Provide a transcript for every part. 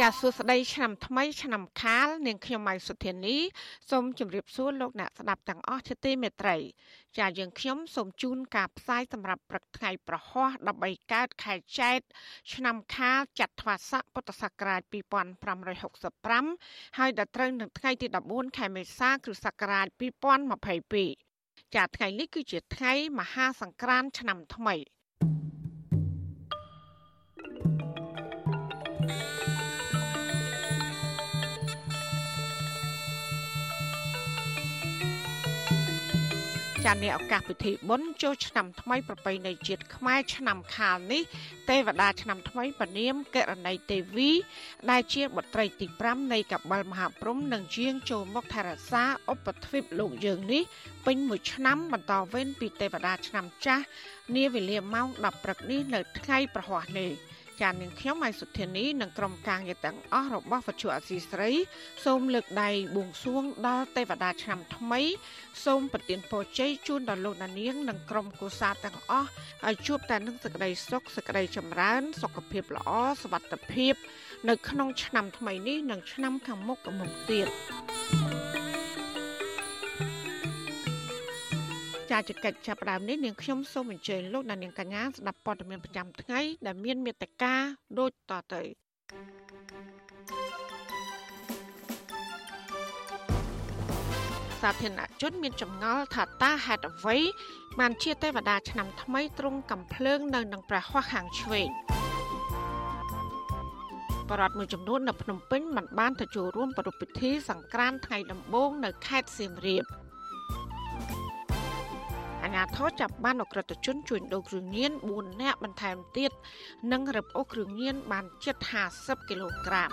ចាសសួស្តីឆ្នាំថ្មីឆ្នាំខាលនាងខ្ញុំម៉ៃសុធានីសូមជម្រាបសួរលោកអ្នកស្ដាប់ទាំងអស់ជាទីមេត្រី ចាយើងខ្ញុំសូមជូនការផ្សាយសម្រាប់ព្រឹកថ្ងៃប្រហ័ស13កើតខែចែកឆ្នាំខាលចត្វាស័កពុទ្ធសករាជ2565ហើយដល់ត្រូវនឹងថ្ងៃទី14ខែមេសាគ្រិស្តសករាជ2022ចាថ្ងៃនេះគឺជាថ្ងៃមហាសង្ក្រាន្តឆ្នាំថ្មី ចានៅឱកាសពិធីបុណ្យចូលឆ្នាំថ្មីប្រពៃណីជាតិខ្មែរឆ្នាំខាលនេះ ទេវតាឆ្នាំថ្មីពនាមករណីទេវី ដែលជាបុត្រីទី5នៃកបិលមហាព្រំនឹងជាងចូលមកថែរក្សាឧបទ្វីបលោកយើងនេះពេញមួយឆ្នាំបន្តវេនពីទេវតាឆ្នាំចាស់នាវេលាម៉ោង10ព្រឹកនេះនៅថ្ងៃប្រហ័សនេះ ចាននាងខ្ញុំម៉ៃសុធានីនិងក្រុមការងារទាំងអស់របស់វិទ្យុអសីស្រី សូមលើកដៃបួងសួងដល់ទេវតាឆ្នាំថ្មី សូមប្រទានពរជ័យជូនដល់លោកនាងនិងក្រុមគូសាទាំងអស់ឲ្យជួបតែនឹងសេចក្តីសុខសេចក្តីចម្រើន សុខភាពល្អសុវត្ថិភាព នៅក្នុងឆ្នាំថ្មីនេះនិងឆ្នាំខាងមុខកមុំទៀតចាច កិច្ចចាប់ផ្ដើមនេះនាងខ្ញុំសូមអញ្ជើញលោកអ្នកនាងកញ្ញាស្ដាប់ព័ត៌មានប្រចាំថ្ងៃដែលមានមេត្តាដូចតទៅសាធារណជនមានចម្ងល់ថាតើហេតុអ្វីបានជាទេវតាឆ្នាំថ្មីទ្រង់កំភ្លើងនៅនឹងព្រះហស្ថខាងឆ្វេងបរដ្ឋមួយចំនួននៅភ្នំពេញមិនបានទៅចូលរួមប្រពៃពិធីសង្ក្រាន្តថ្ងៃដំបូងនៅខេត្តសៀមរាប។អា ញាធរចាប់បានអក្រិតជនជួញដូរគ្រឿងញៀន4នាក់បន្ថែមទៀតនិងរឹបអូសគ្រឿងញៀនបានជិត50គីឡូក្រាម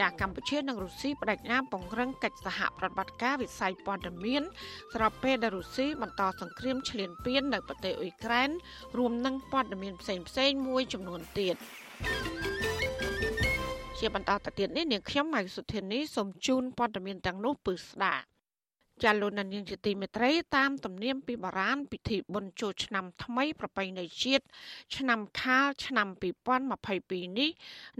ចាកម្ពុជានិងរុស្ស៊ីបដិញ្ញាពង្រឹងកិច្ចសហប្រតិបត្តិការវិស័យព័ត៌មានស្របពេលដែលរុស្ស៊ីបន្តសង្គ្រាមឈ្លានពាននៅប្រទេសអ៊ុយក្រែនរួមនឹងព័ត៌មានផ្សេងៗមួយចំនួនទៀតជាបន្តទៅទៀតនេះនាងខ្ញុំម៉ៃសុធានីសូមជូនព័ត៌មានទាំងនោះពឺស្ដាប់ ចាលោកនាងជាទីមេត្រីតាមទំនៀមពីបុរាណពិធីបុណ្យចូលឆ្នាំថ្មីប្រពៃណីជាតិឆ្នាំខាលឆ្នាំ2022នេះ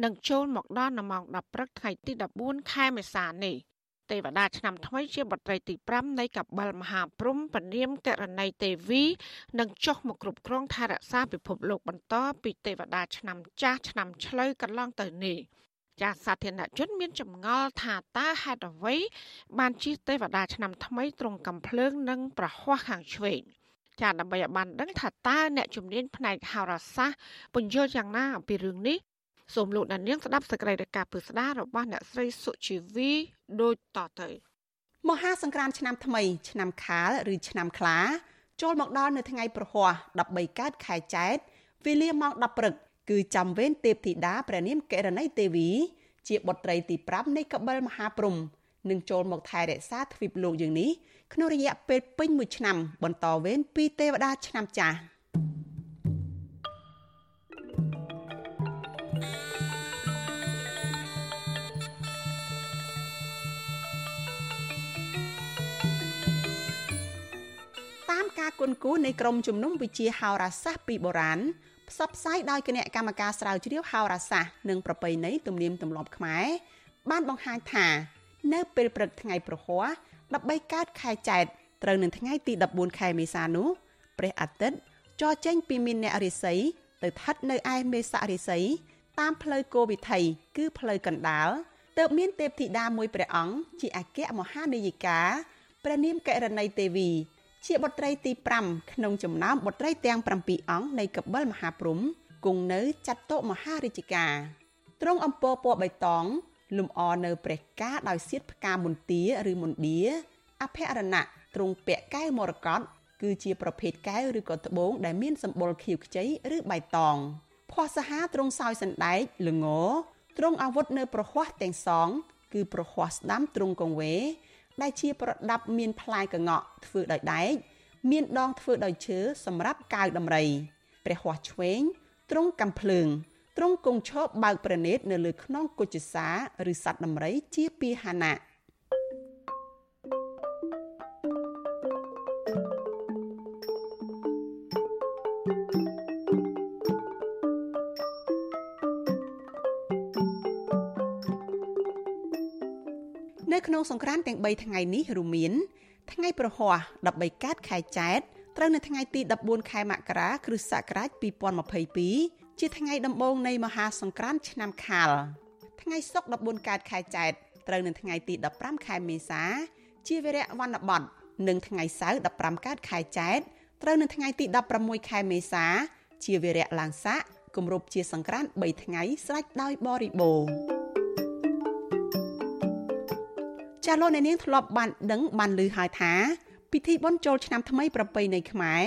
នឹងចូលមកដល់នៅម៉ោង10ព្រឹកថ្ងៃទី14ខែមេសានេះទេវតាឆ្នាំថ្មីជាបុត្រីទី5នៃកបិលមហាព្រំពនាមកករណីទេវីនឹងចុះមកគ្រប់គ្រងថែរក្សាពិភពលោកបន្តពីទេវតាឆ្នាំចាស់ឆ្នាំឆ្លូវកន្លងទៅនេះ ចាសាធារណជនមានចម្ងល់ថាតើហេតុអ្វី បានជិះទេវតាឆ្នាំថ្មីត្រង់កំភ្លើងនិងប្រហ័សខាងឆ្វេងចាដើម្បីឲ្យបានដឹងថាតើអ្នកជំនាញផ្នែកហោរាសាស្ត្រពន្យល់យ៉ាងណាអំពីរឿងនេះសូមលោកដានៀងស្ដាប់សេចក្តីរាយការណ៍ពិស្ដាររបស់អ្នកស្រីសុជីវីដូចតទៅមហាសង្គ្រាមឆ្នាំថ្មីឆ្នាំខាលឬឆ្នាំខ្លាចូលមកដល់នៅថ្ងៃប្រហ័ស13កើតខែចែកវេលាម៉ោង10ព្រឹក គឺចាំវេនទេពធីតាព្រះនាមកេរណីទេវី ជាបុត្រីទី5នៃកបិលមហាព្រំនឹងចូលមកថែរក្សាទ្វីបលោកយើងនេះក្នុងរយៈពេលពេញមួយឆ្នាំ បន្តវេនពីទេវតាឆ្នាំចាស់តាមការគុនគូនៃក្រមជំនុំវិជាហោរាសាស្ត្រពីបុរាណ ផ្សព្វផ្សាយដោយគណៈកម្មការស្រាវជ្រាវហោរាសាស្ត្រនិងប្រពៃណីទំនៀមទម្លាប់ខ្មែរបានបង្ហាញថា នៅពេលព្រឹកថ្ងៃប្រហ័ស13កើតខែចែកត្រូវនឹងថ្ងៃទី14ខែមេសានោះព្រះអាទិត្យចរចេញពីមីនអ្នករិស័យទៅស្ថិតនៅឯមេសរិស័យតាមផ្លូវគោវិថីគឺផ្លូវកណ្ដាលទើបមានទេពធីតាមួយព្រះអង្គជាអគ្គមហានាយិកាព្រះនាមកករណីទេវី ជាបុត្រីទី5ក្នុងចំណោមបុត្រីទាំង7អង្គនៃកបិលមហាព្រំគង់នៅចាត់តុមហារាជការទ្រង់អំពើពណ៌បៃតងលំអនៅព្រះការដោយសៀតផ្កាមន្ទាឬមន្ទាអភរណៈទ្រង់ពាក់កែវមរកតគឺជាប្រភេទកែវឬក៏ត្បូងដែលមានសម្បុរខៀវខ្ចីឬបៃតងភ័ស្តសហាទ្រង់សោយសណ្ដែកល្ងទ្រង់អាវុធនៅប្រហ័សទាំងសង គឺប្រហ័សស្ដាំទ្រង់កងវេ ដែលជាប្រដាប់មានផ្លែកងក់ធ្វើដោយដែកមានដងធ្វើដោយឈើសម្រាប់កាវដំរីព្រះហ័សឆ្វេងទ្រង់កំភ្លើងទ្រង់គង់ឈប់បើកប្រណេតនៅលើខ្នងគុជសាឬសត្វដំរីជាពាហនៈ នៅក្នុងសង្ក្រាន្តទាំង3ថ្ងៃនេះរួមមានថ្ងៃប្រហ័ស13កើតខែចែកត្រូវនៅថ្ងៃទី14ខែមករាគ្រិស្តសករាជ2022ជាថ្ងៃដំបូងនៃមហាសង្ក្រាន្តឆ្នាំខាលថ្ងៃសុក្រ14កើតខែចែកត្រូវនៅថ្ងៃទី15ខែមេសា ជាវីរៈវណ្ណបតនិងថ្ងៃសៅរ៍15កើតខែចែកត្រូវនៅថ្ងៃទី16ខែមេសា ជាវីរៈឡើងស័កគម្រប់ជាសង្ក្រាន្ត3ថ្ងៃស្រេចដោយបរិបូរណ៍ ចាលោកអ្នកនាងធ្លាប់បានដឹងបានឮហើយថា ពិធីបុណ្យចូលឆ្នាំថ្មីប្រពៃណីខ្មែរ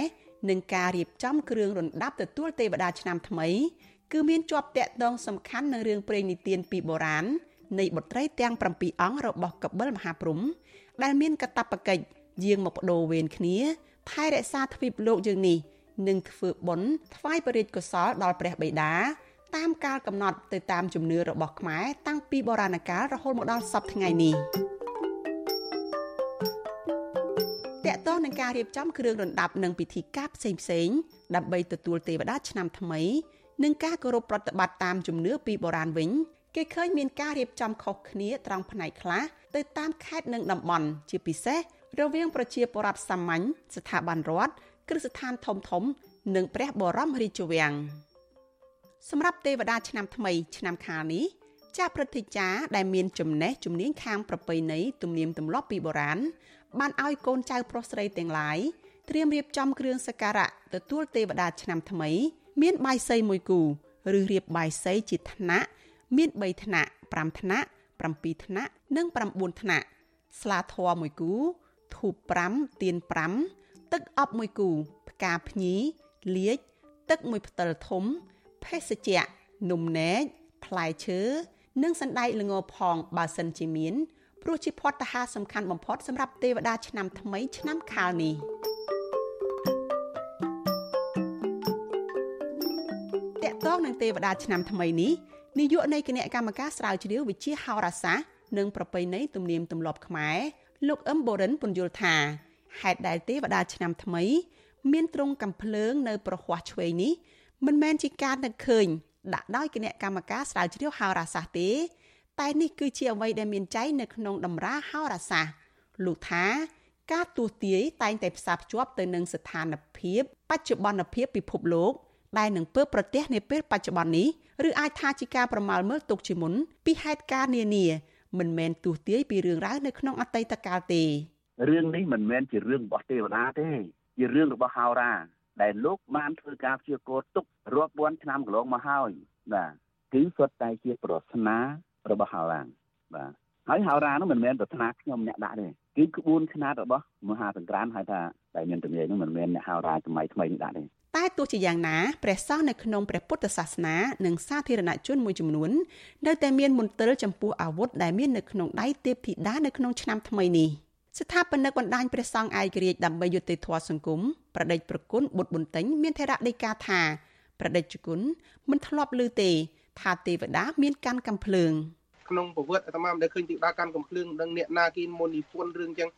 និងការរៀបចំគ្រឿងរណ្ដាប់ទទួលទេវតាឆ្នាំថ្មី គឺមានជាប់តាក់ទងសំខាន់នឹងរឿងព្រេងនិទានពីបុរាណនៃបុត្រីទាំង7អង្គរបស់កបិលមហាព្រហ្មដែលមានកតបកិច្ចយាងមកបដូរវេនគ្នាថែរក្សាទ្វីបលោកយើងនេះនិងធ្វើបុណ្យថ្វាយបរិយាកុសលដល់ព្រះបិតាតាមកាលកំណត់ទៅតាមជំនឿរបស់ខ្មែរតាំងពីបុរាណកាលរហូតមកដល់សពថ្ងៃនេះ នឹងការរៀបចំគ្រឿងរណ្ដាប់និងពិធីការផ្សេងផ្សេងដើម្បីទទួលទេវតាឆ្នាំថ្មីនិងការគោរពប្រតិបត្តិតាមជំនឿពីបុរាណវិញគេឃើញមានការរៀបចំខុសគ្នាត្រង់ផ្នែកខ្លះទៅតាមខេត្តនិងតំបន់ជាពិសេសរវាងប្រជាពលរដ្ឋសាមញ្ញស្ថាប័នរដ្ឋគ្រឹះស្ថានធំធំ និងព្រះបរមរាជវាំងសម្រាប់ទេវតាឆ្នាំថ្មី ឆ្នាំខាលនេះចាស់ព្រឹទ្ធាចារ្យដែលមានចំណេះជំនាញខាងប្រពៃណីទំនៀមទម្លាប់ពីបុរាណ បានឲ្យកូនចៅប្រុសស្រីទាំងឡាយត្រៀមរៀបចំគ្រឿងសក្ការៈទទួលទេវតាឆ្នាំថ្មី មានបាយសីមួយគូឬរៀបបាយសីជាថ្នាក់មាន3ថ្នាក់5ថ្នាក់7ថ្នាក់និង9ថ្នាក់ស្លាធម៌មួយគូធូប5ទៀន5ទឹកអប់មួយគូ ផ្កាភ្ញីលាជទឹកមួយផ្តិលធំភេសជ្ជៈនំនែកផ្លែឈើនិងសណ្ដែកល្ងផងបើសិនជាមាន ព្រោះជាភ័តតាហាសំខាន់បំផុតសម្រាប់ទេវតាឆ្នាំថ្មីឆ្នាំខាលនេះតកតងនឹងទេវតាឆ្នាំថ្មីនេះនាយកនៃគណៈកម្មការស្រាវជ្រាវវិទ្យាហោរាសាស្ត្រនិងប្រពៃណីទំនៀមទម្លាប់ខ្មែរលោកអឹមបូរិនពន្យល់ថាហេតុដែលទេវតាឆ្នាំថ្មី មានទ្រង់កំភ្លើងនៅប្រហ័សឆ្វេងនេះមិនមែនជាការនឹកឃើញដាក់ដោយគណៈកម្មការស្រាវជ្រាវហោរាសាស្ត្រទេ តែនេះគឺជាអ្វីដែលមានចែងនៅក្នុងតម្រាហោរាសាស្ត្រលោកថាការទូទាយតែងតែផ្សារភ្ជាប់ទៅនឹងស្ថានភាពបច្ចុប្បន្នភាពពិភពលោក ដែលនឹងពើប្រទេសនាពេលបច្ចុប្បន្ននេះឬអាចថាជាការប្រមាលមើលទុកជាមុនពីហេតុការណ៍នានាមិនមែនទូទាយពីរឿងរ៉ាវនៅក្នុងអតីតកាលទេរឿងនេះមិនមែនជារឿងរបស់ទេវតាទេជារឿងរបស់ហោរាដែលលោកបានធ្វើការព្យាករទុករាប់ពាន់ឆ្នាំកន្លងមកហើយបាទគឺសុទ្ធតែជាប្រស្នា របស់ហោរាបាទហើយហោរានោះមិនមែនប្រាថ្នាខ្ញុំអ្នកដាក់ទេគឺក្បួនខ្នាតរបស់មហាសង្ក្រាមហៅថាតែមានទំនាយនោះមិនមែនអ្នកហោរាសម័យថ្មីនេះដាក់ទេតែទោះជាយ៉ាងណាព្រះសង្ឃនៅក្នុងព្រះពុទ្ធសាសនានិងសាធារណជនមួយចំនួននៅតែមានមន្ទិលចំពោះអាវុធដែលមាននៅក្នុងដៃទេពធីតានៅក្នុងឆ្នាំថ្មីនេះស្ថាបនិកបណ្ដាញព្រះសង្ឃឯករាជ្យដើម្បីយុត្តិធម៌សង្គមប្រដេចប្រគុណបុត្របន្ទិញមានថេរដីកាថាប្រដេចគុណមិនធ្លាប់ឮទេ ថាទេវតាមានកាន់កំភ្លើងក្នុងប្រវត្តិអាត្មាមិនដែលឃើញទេវតាកាន់កំភ្លើងដឹងអ្នកណាគេមុននិពន្ធរឿងចឹង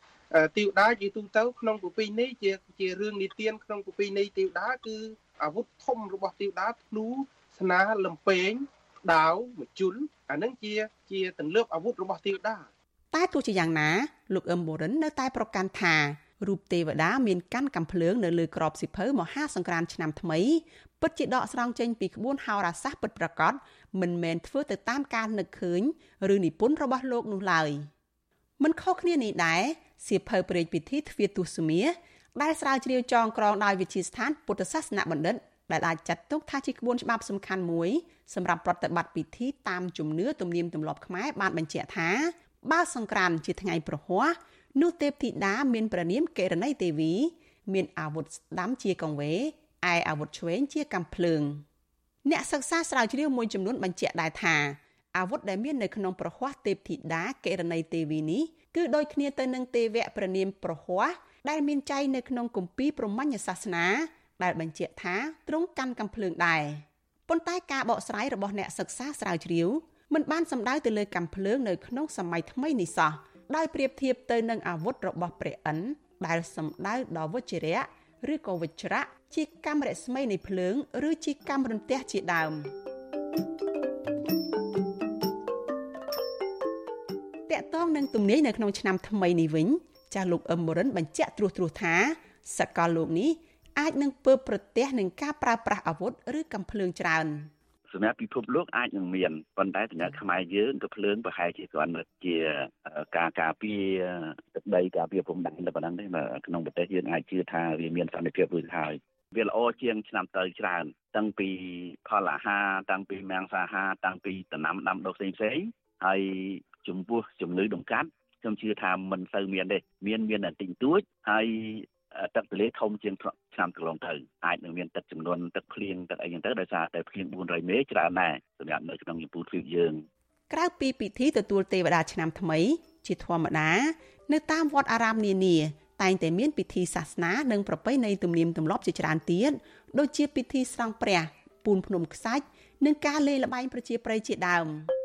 ទេវតាជាទូទៅក្នុងប្រពៃណីជាជារឿងនិទានក្នុងប្រពៃណីទេវតាគឺអាវុធធំរបស់ទេវតាធ្នូស្នាលំពេងដាវមជុលអានឹងជាជាទន្លើបអាវុធរបស់ទេវតាតែទោះជាយ៉ាងណាលោកអឹមបូរិននៅតែប្រកាន់ថា រូបទេវតាមានកាន់កំភ្លើងនៅលើក្របសិភៅមហាសង្ក្រានឆ្នាំថ្មីពិតជាដកស្រង់ចេញពីក្បួនហោរាសាស្ត្រពិតប្រាកដមិនមែនធ្វើទៅតាមការនឹកឃើញឬនិពន្ធរបស់លោកនោះឡើយមិនខុសគ្នានេះដែរសៀវភៅព្រេងពិធីទ្វាទុសមាដែលស្រាវជ្រាវចងក្រងដោយវិទ្យាស្ថានពុទ្ធសាសនបណ្ឌិតដែលអាចចាត់ទុកថាជាក្បួនច្បាប់សំខាន់មួយសម្រាប់ប្រតិបត្តិពិធីតាមជំនឿទំនៀមទម្លាប់ខ្មែរបានបញ្ជាក់ថាបើសង្ក្រាន្តជាថ្ងៃប្រហ័ស នោះទេពធីតាមានព្រះនាមកិរណីទេវី មានអាវុធស្ដាំជាកង្វេឯអាវុធឆ្វេងជាកាំភ្លើងអ្នកសិក្សាស្រាវជ្រាវមួយចំនួនបញ្ជាក់ដែរថាអាវុធដែលមាននៅក្នុងប្រហ័សទេពធីតាកិរណីទេវីនេះគឺដូចគ្នាទៅនឹងទេវៈព្រះនាមប្រហ័សដែលមានចែងនៅក្នុងគម្ពីរព្រហ្មញ្ញសាសនា ដែលបញ្ជាក់ថាទ្រង់កាន់កំភ្លើងដែរប៉ុន្តែការបកស្រាយរបស់អ្នកសិក្សាស្រាវជ្រាវមិនបានសំដៅទៅលើកំភ្លើងនៅក្នុងសម័យថ្មីនេះសោះ ដោយប្រៀបធៀបទៅនឹងអាវុធរបស់ព្រះឥន្ទដែលសំដៅដល់វជ្ជរៈឬក៏វិជ្រៈជាកម្មរស្មីនៃភ្លើង ឬជាកម្មរន្ទះជាដើមតកតងនឹងទំនាយនៅក្នុងឆ្នាំថ្មីនេះវិញចាស់លោកអឹមបរិនបញ្ជាក់ត្រួសត្រាសថាសកលលោកនេះអាចនឹងពើប្រទះនឹងការប្រើប្រាស់អាវុធឬកំភ្លើងច្រើន សម្រាប់ពិភពលោកអាចនឹងមានប៉ុន្តែសម្រាប់ខ្មែរយើងក៏ភ្លើងប្រហែលជាគ្រាន់តែជាការការពារទឹកដីការពារព្រំដែនតែប៉ុណ្ណឹងទេក្នុងប្រទេសយើងអាចជឿថាវាមានសន្តិភាពរួចហើយវាល្អជាងឆ្នាំទៅច្រើន តាំងពីផលអាហារតាំងពីមាំងសាហារតាំងពីដំណាំដាំដុះផ្សេងផ្សេងហើយចំពោះជំងឺដង្កាត់ខ្ញុំជឿថាមិនសូវមានទេមានមានតែតិចតួចហើយ ទឹកទន្លេធំជាងឆ្នាំកន្លងទៅអាចនឹងមានទឹកចំនួនទឹកភ្លៀងទឹកអីចឹងទៅដោយសារតែភ្លៀង400មេច្រើនដែរសម្រាប់នៅក្នុងចម្ពោះទ្វីបយើងក្រៅពីពិធីទទួលទេវតាឆ្នាំថ្មី ជាធម្មតា នៅតាមវត្តអារាមនានាតែងតែមានពិធីសាសនានិងប្រពៃណីទំនៀមទម្លាប់ជាច្រើនទៀតដូចជាពិធីស្រង់ព្រះពូនភ្នំខ្សាច់និងការលេងល្បែងប្រជាប្រិយជាដើម។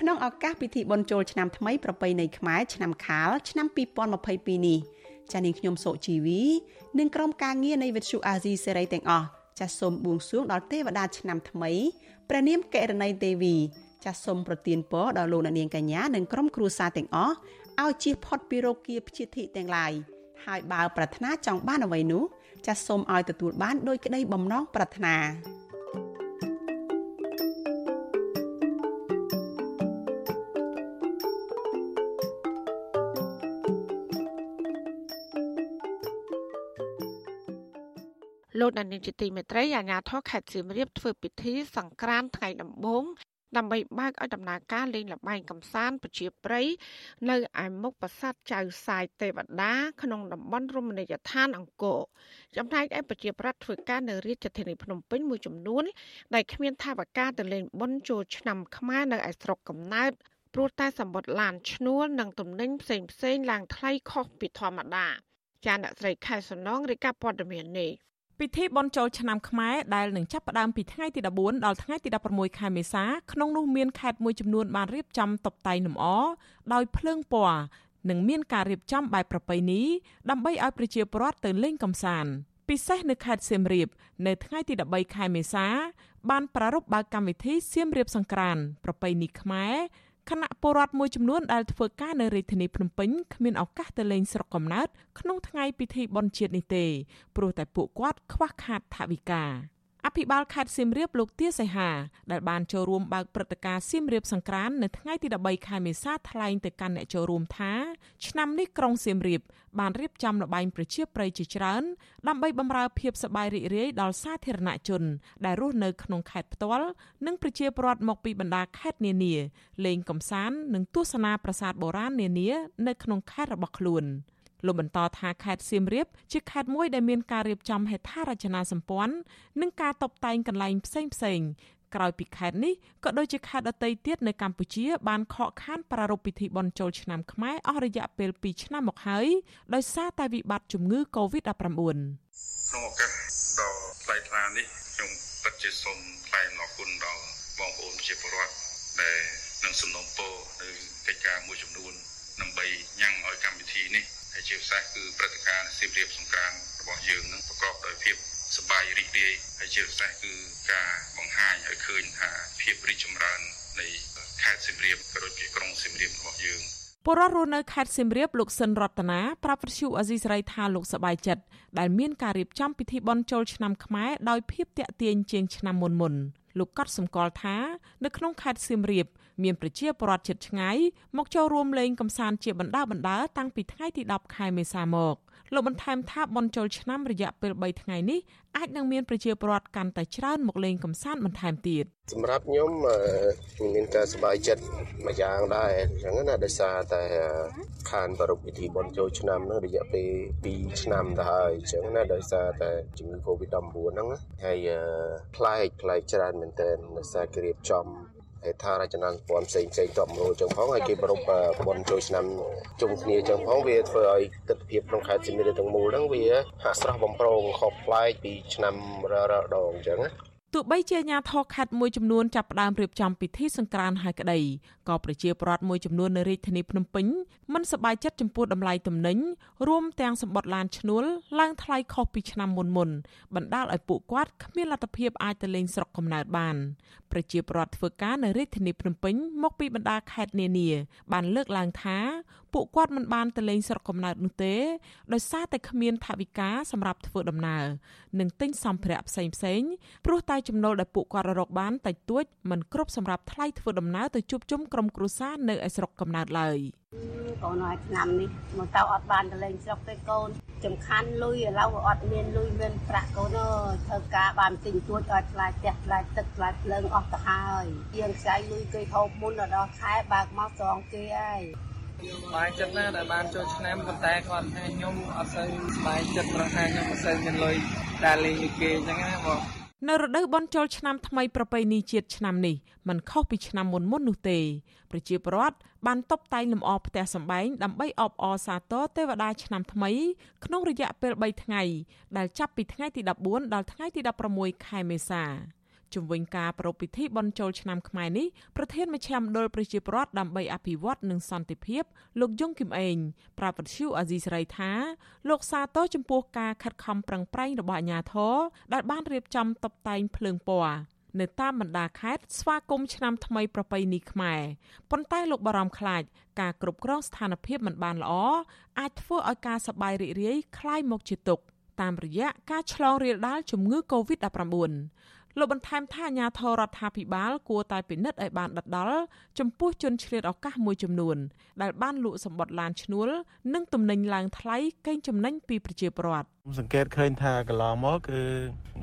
ក្នុងឱកាសពិធីបុណ្យចូលឆ្នាំថ្មីប្រពៃណីខ្មែរឆ្នាំខាលឆ្នាំ2022នេះចានាងខ្ញុំសុជីវីនិងក្រុមការងារនៃវិទ្យុអាស៊ីសេរីទាំងអស់ចាសសូមបួងសួងដល់ទេវតាឆ្នាំថ្មីព្រះនាមកិរណីទេវីចាសសូមប្រទានពរដល់លោកនាងកញ្ញានិងក្រុមគ្រួសារទាំងអស់ឲ្យជៀសផុតពីរោគាព្យាធិទាំងឡាយហើយបើប្រាថ្នាចង់បានអ្វីនោះចាសសូមឲ្យទទួលបានដោយក្តីបំណងប្រាថ្នា លោកដានីលជាទីមេត្រីអាជ្ញាធរខេត្តសៀមរាបធ្វើពិធីសង្ក្រាន្តថ្ងៃដំបូងដើម្បីបើកឲ្យដំណើរការលេងល្បែងកំសាន្តប្រជាប្រិយនៅឯមុខប្រាសាទចៅសាយទេវតា ក្នុងតំបន់រមណីយដ្ឋានអង្គរចំណែកឯប្រជាប្រដ្ឋធ្វើការនៅរាជធានីភ្នំពេញមួយចំនួនដែលគ្មានថាវការទៅលេងបុណ្យចូលឆ្នាំខ្មែរនៅឯស្រុកកំណើតព្រោះតែសម្បត្តិឡានឈ្នួលនិងទំនិញផ្សេងផ្សេងឡើងថ្លៃខុសពីធម្មតាចាអ្នកស្រីខែសំណងរាយការណ៍ព័ត៌មាននេះ ពិធីបុណ្យចូលឆ្នាំខ្មែរដែលនឹងចាប់ផ្ដើមពីថ្ងៃទី14ដល់ថ្ងៃទី16ខែមេសាក្នុងនោះមានខេត្តមួយចំនួនបានរៀបចំតុបតែងលម្អដោយភ្លើងពណ៌និងមានការរៀបចំបែបប្រពៃណីដើម្បីឲ្យប្រជាពលរដ្ឋទៅលេងកម្សាន្តពិសេសនៅខេត្តសៀមរាបនៅថ្ងៃទី13ខែមេសា បានប្រារព្ធបើកកម្មវិធីសៀមរាបសង្ក្រាន្តប្រពៃណីខ្មែរ គណៈពលរដ្ឋមួយចំនួនដែលធ្វើការនៅរាជធានីភ្នំពេញគ្មានឱកាសទៅលេងស្រុកកំណើតក្នុងថ្ងៃពិធីបុណ្យជាតិនេះទេព្រោះតែពួកគាត់ខ្វះខាតថវិកា អភិបាលខេត្តសៀមរាបលោកទាសីហាដែលបានចូលរួមបើកព្រឹត្តិការណ៍សៀមរាបសង្ក្រាន្តនៅថ្ងៃទី13ខែមេសាថ្លែងទៅកាន់អ្នកចូលរួមថាឆ្នាំនេះក្រុងសៀមរាបបានរៀបចំលបែងប្រជាប្រិយជាច្រើនដើម្បីបម្រើភាពសប្បាយរីករាយដល់សាធារណជន ដែលរស់នៅក្នុងខេត្តផ្ទាល់និងប្រជាពលរដ្ឋមកពីបណ្ដាខេត្តនានាលេងកម្សាន្តនិងទស្សនាប្រាសាទបុរាណនានានៅក្នុងខេត្តរបស់ខ្លួន។ លោកបន្តថាខេត្តសៀមរាបជាខេត្តមួយដែលមានការរៀបចំហេដ្ឋារចនាសម្ព័ន្ធនិងការតុបតែងកន្លែងផ្សេងផ្សេងក្រោយពីខេត្តនេះក៏ដូចជាខេត្តដទៃទៀតនៅកម្ពុជាបានខកខានប្រារព្ធពិធីបុណ្យចូលឆ្នាំខ្មែរអស់រយៈពេល2ឆ្នាំមកហើយដោយសារតែវិបត្តិជំងឺ Covid-19 ក្នុងឱកាសដ៏ថ្លៃថ្លានេះខ្ញុំពិតជាសូមថ្លែងអរគុណដល់បងប្អូនប្រជាពលរដ្ឋដែលនឹងសំណូមពរនៅកិច្ចការមួយចំនួនដើម្បីញ៉ាំងឲ្យកម្មវិធីនេះ ហើយជាពិសេសគឺព្រឹត្តិការណ៍សៀមរាបសង្ក្រាន្តរបស់យើងនឹងប្រកបដោយភាពសប្បាយរីករាយហើយជាពិសេសគឺការបង្ហាញឲ្យឃើញថាភាពរីកចម្រើននៃខេត្តសៀមរាបក៏ដូចជាក្រុងសៀមរាបរបស់យើងពលរដ្ឋរស់នៅខេត្តសៀមរាបលោកសិនរតនាប្រាប់វិទ្យុអេស៊ីសរ៉ៃថាលោកសប្បាយចិត្តដែលមានការរៀបចំពិធីបុណ្យចូលឆ្នាំខ្មែរដោយភាពតាក់ទាញជាងឆ្នាំមុនមុនលោកកត់សម្គាល់ថានៅក្នុងខេត្តសៀមរាប មានប្រជាពលរដ្ឋជិតឆ្ងាយមកចូលរួមលេងកម្សាន្តជាបណ្ដាបណ្ដាតាំងពីថ្ងៃទី10ខែមេសាមកលោកបន្ថែមថាបនជលឆ្នាំរយៈពេល3ថ្ងៃនេះអាចនឹងមានប្រជាពលរដ្ឋកាន់តែច្រើនមកលេងកម្សាន្តបន្ថែមទៀតសម្រាប់ខ្ញុំមានការសប្បាយចិត្តមួយយ៉ាងដែរអញ្ចឹងណាដោយសារតែខានប្រពៃពិធីបនជលឆ្នាំនោះរយៈពេល2ឆ្នាំទៅហើយអញ្ចឹងណាដោយសារតែជំងឺ Covid-19 ហ្នឹងហើយផ្លែកផ្លែកច្រើនមែនទែនដោយសារគេរៀបចំ ហេដ្ឋារចនាសម្ព័ន្ធផ្សេងផ្សេងតបមូលចឹងផងហើយគេប្រពបនចូលឆ្នាំជុំគ្នាចឹងផងវាធ្វើឲ្យទស្សនវិជ្ជាក្នុងខេត្តសៀមរាបទាំងមូលហ្នឹងវាហាក់ស្រស់បំប្រងខុសប្លែកពីឆ្នាំររដងចឹងណា ទោះបីជាអាញាធរខេត្តមួយចំនួនចាប់ផ្ដើមរៀបចំពិធីសង្ក្រាន្តហើយក្តីក៏ប្រជាពលរដ្ឋមួយចំនួននៅរាជធានីភ្នំពេញមិនសប្បាយចិត្តចំពោះតម្លៃទំនិញរួមទាំងសម្បត្តិឡានឈ្នួលឡើងថ្លៃខុសពីឆ្នាំមុនមុនបណ្ដាលឲ្យពួកគាត់គ្មានលទ្ធភាពអាចទៅលេងស្រុកកំណើតបានប្រជាពលរដ្ឋធ្វើការនៅរាជធានីភ្នំពេញមកពីបណ្ដាខេត្តនានាបានលើកឡើងថាពួកគាត់មិនបានទៅលេងស្រុកកំណើតនោះទេដោយសារតែគ្មានថវិកាសម្រាប់ធ្វើដំណើរនិងទិញសម្ភារៈផ្សេងផ្សេងព្រោះតែចំណូលដែលពួកគាត់រកបានតិចតួចមិនគ្រប់សម្រាប់ថ្លៃធ្វើដំណើរទៅជួបជុំក្រុមគ្រួសារនៅឯស្រុកកំណើតឡើយកូនឲ្យឆ្នាំនេះមកទៅអត់បានទៅលេងស្រុកទេកូនសំខាន់លុយឥឡូវអត់មានលុយមានប្រាក់កូនអើយធ្វើការបានទិញទួចក៏ឆ្លាយផ្ទះឆ្លាយទឹកឆ្លាយភ្លើងអស់ទៅហើយជាងខ្ចីលុយគេហូបមុនដល់ខែបើកមកស្រងគេហើយស្បាយចិត្តណាស់ដែលបានចូលឆ្នាំប៉ុន្តែគាត់ថាខ្ញុំអត់សូវស្បាយចិត្តព្រោះថាខ្ញុំអត់សូវមានលុយតែលេងគេអញ្ចឹងណាបង នៅរដូវបន់ជលឆ្នាំថ្មីប្រពៃណីជាតិឆ្នាំនេះมันខុសពីឆ្នាំមុនមុននោះទេប្រជាពលរដ្ឋបានតបតែងលម្អផ្ទះសម្បែងដើម្បីអបអរសាទរទេវតាឆ្នាំថ្មី ក្នុងរយៈពេល3ថ្ងៃដែលចាប់ពីថ្ងៃទី14ដល់ថ្ងៃទី16ខែមេសា ជំវិញការប្រពៃពិធីបុណ្យចូលឆ្នាំខ្មែរនេះប្រធានមជ្ឈមណ្ឌលប្រជាពលរដ្ឋដើម្បីអភិវឌ្ឍនិងសន្តិភាពលោកយងគឹមអេងប្រាប់វិទ្យុអាស៊ីសេរីថាលោកសាទរចំពោះការខិតខំប្រឹងប្រែងរបស់អាជ្ញាធរដែលបានរៀបចំតុបតែងភ្លើងពណ៌នៅតាមបណ្ដាខេត្តស្វាគមន៍ឆ្នាំថ្មីប្រពៃណីខ្មែរប៉ុន្តែលោកបារម្ភខ្លាចការគ្រប់គ្រងស្ថានភាពមិនបានល្អអាចធ្វើឲ្យការសប្បាយរីករាយคล้ายមកជាទុក្ខតាមរយៈការឆ្លងរាលដាលជំងឺ Covid-19 លោកបន្ថែមថាអាញាធរដ្ឋាភិបាលគួរតែពិនិត្យឲ្យបានដិតដល់ចំពោះជនឆ្លៀតឱកាសមួយចំនួន ដែលបានលក់សម្បត្តិឡានឈ្នួលនិងទំនិញឡើងថ្លៃកេងចំណេញពីប្រជាពលរដ្ឋសង្កេតឃើញថាកន្លងមកគឺ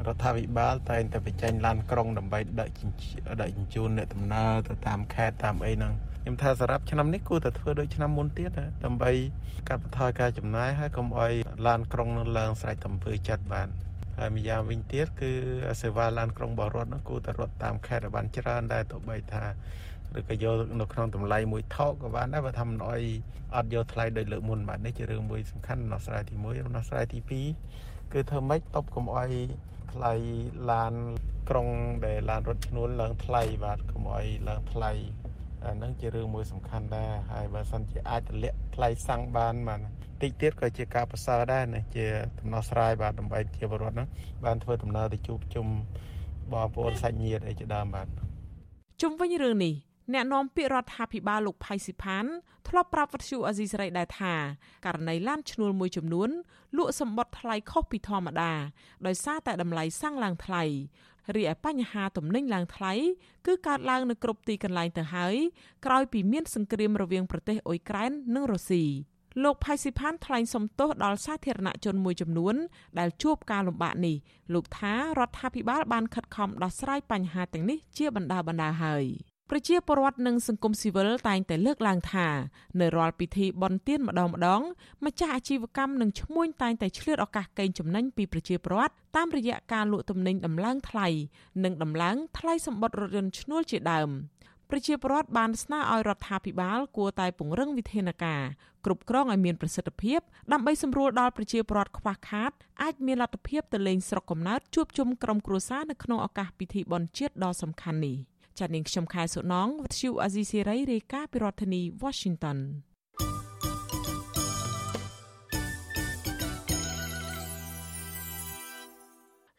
រដ្ឋាភិបាលតែងតែបញ្ចេញឡានក្រុងដើម្បីដឹកដឹកជញ្ជូនអ្នកដំណើរទៅតាមខេត្តតាមអីហ្នឹងខ្ញុំថាសម្រាប់ឆ្នាំនេះគួរតែធ្វើដូចឆ្នាំមុនទៀតដើម្បីកាត់បន្ថយការចំណាយហើយកុំឲ្យឡានក្រុងនឹងឡើងស្រេចតាមធ្វើចិត្តបាន ហើយម្យ៉ាងវិញទៀតគឺសេវាឡានក្រុងបរដ្ឋនោះគួរតែរត់តាមខេត្តឲ្យបានច្រើនដែរទោះបីថាឬក៏យកនៅក្នុងតម្លៃមួយថោកក៏បានដែរបើថាមិនអោយអត់យកថ្លៃដូចលើកមុនបាទនេះជារឿងមួយសំខាន់ដំណោះស្រាយទី1ដំណោះស្រាយទី2គឺធ្វើម៉េចតបកុំអោយថ្លៃឡានក្រុងដែលឡានរថឈ្នួលឡើងថ្លៃបាទកុំអោយឡើងថ្លៃអានឹងជារឿងមួយសំខាន់ដែរហើយបើសិនជាអាចទម្លាក់ថ្លៃសាំងបានបាទ តិចទៀតក៏ជាការប្រសើរដែរណាជាដំណោះស្រាយបាទដើម្បីជាបរិវត្តហ្នឹងបានធ្វើដំណើរទៅជួបជុំបងប្អូនសាច់ញាតិអីជាដើមបាទជុំវិញរឿងនេះអ្នកនាំពាក្យរដ្ឋាភិបាលលោកផៃស៊ីផានធ្លាប់ប្រាប់វិទ្យុអាស៊ីសេរីដែរថាករណីឡានឈ្នួលមួយចំនួនលក់សម្បត្តិថ្លៃខុសពីធម្មតាដោយសារតែតម្លៃសាំងឡើងថ្លៃរីឯបញ្ហាទំនិញឡើងថ្លៃគឺកើតឡើងនៅគ្រប់ទីកន្លែងទៅហើយក្រោយពីមានសង្គ្រាមរវាងប្រទេសអ៊ុយក្រែននិងរុស្ស៊ី លោកផៃស៊ីផានថ្លែងសំទោសដល់សាធារណជនមួយចំនួន ដែលជួបការលំបាកនេះលោកថារដ្ឋាភិបាលបានខិតខំដោះស្រាយបញ្ហាទាំងនេះជាបណ្ដាបណ្ដាហើយប្រជាពលរដ្ឋនិងសង្គមស៊ីវិលតែងតែលើកឡើងថានៅរាល់ពិធីបុណ្យទានម្ដងម្ដងម្ចាស់អាជីវកម្មនិងឈ្មួញតែងតែឆ្លៀតឱកាសកេងចំណេញពីប្រជាពលរដ្ឋតាមរយៈការលក់ទំនិញដំឡើងថ្លៃនិងដំឡើងថ្លៃសម្បត្តិរថយន្តឈ្នួលជាដើម ប្រជាពលរដ្ឋបានស្នើឲ្យរដ្ឋាភិបាលគួរតែពង្រឹងវិធានការគ្រប់គ្រងឲ្យមានប្រសិទ្ធភាពដើម្បីសម្រួលដល់ប្រជាពលរដ្ឋខ្វះខាតអាចមានលទ្ធភាពទៅលេងស្រុកកំណើតជួបជុំក្រុមគ្រួសារនៅក្នុងឱកាសពិធីបុណ្យជាតិដ៏សំខាន់នេះ។ចានាងខ្ញុំខែសុណងវិទ្យុអាស៊ីសេរីរាយការណ៍ពីរដ្ឋធានី Washington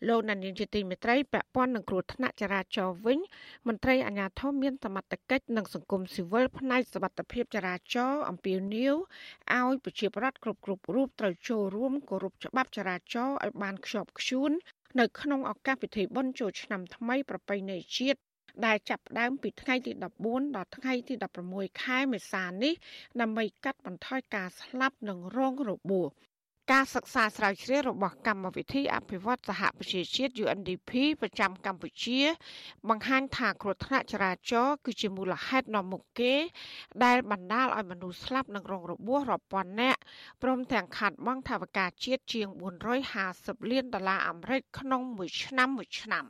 លោកណានីជាទីមេត្រីពាក់ព័ន្ធនឹងគ្រោះថ្នាក់ចរាចរណ៍វិញមន្ត្រីអាជ្ញាធរមានសមត្ថកិច្ចនិងសង្គមស៊ីវិលផ្នែកសុវត្ថិភាពចរាចរណ៍អំពាវនាវឲ្យប្រជាពលរដ្ឋគ្រប់គ្រប់រូបត្រូវចូលរួមគោរពច្បាប់ចរាចរណ៍ឲ្យបានខ្ជាប់ខ្ជួននៅក្នុងឱកាសពិធីបុណ្យចូលឆ្នាំថ្មីប្រពៃណីជាតិដែលចាប់ផ្ដើមពីថ្ងៃទី14ដល់ថ្ងៃទី16ខែមេសានេះដើម្បីកាត់បន្ថយការស្លាប់និងរងរបួស ការសិក្សាស្រាវជ្រាវរបស់កម្មវិធីអភិវឌ្ឍសហប្រជាជាតិ UNDP ប្រចាំកម្ពុជា បង្ហាញថាគ្រោះថ្នាក់ចរាចរណ៍គឺជាមូលហេតុនាំមុខគេ ដែលបណ្ដាលឲ្យមនុស្សស្លាប់និងរងរបួសរាប់ពាន់នាក់ព្រមទាំងខាត់បង់ថវិកាជាតិជាង450លានដុល្លារអាមេរិកក្នុងមួយឆ្នាំមួយឆ្នាំ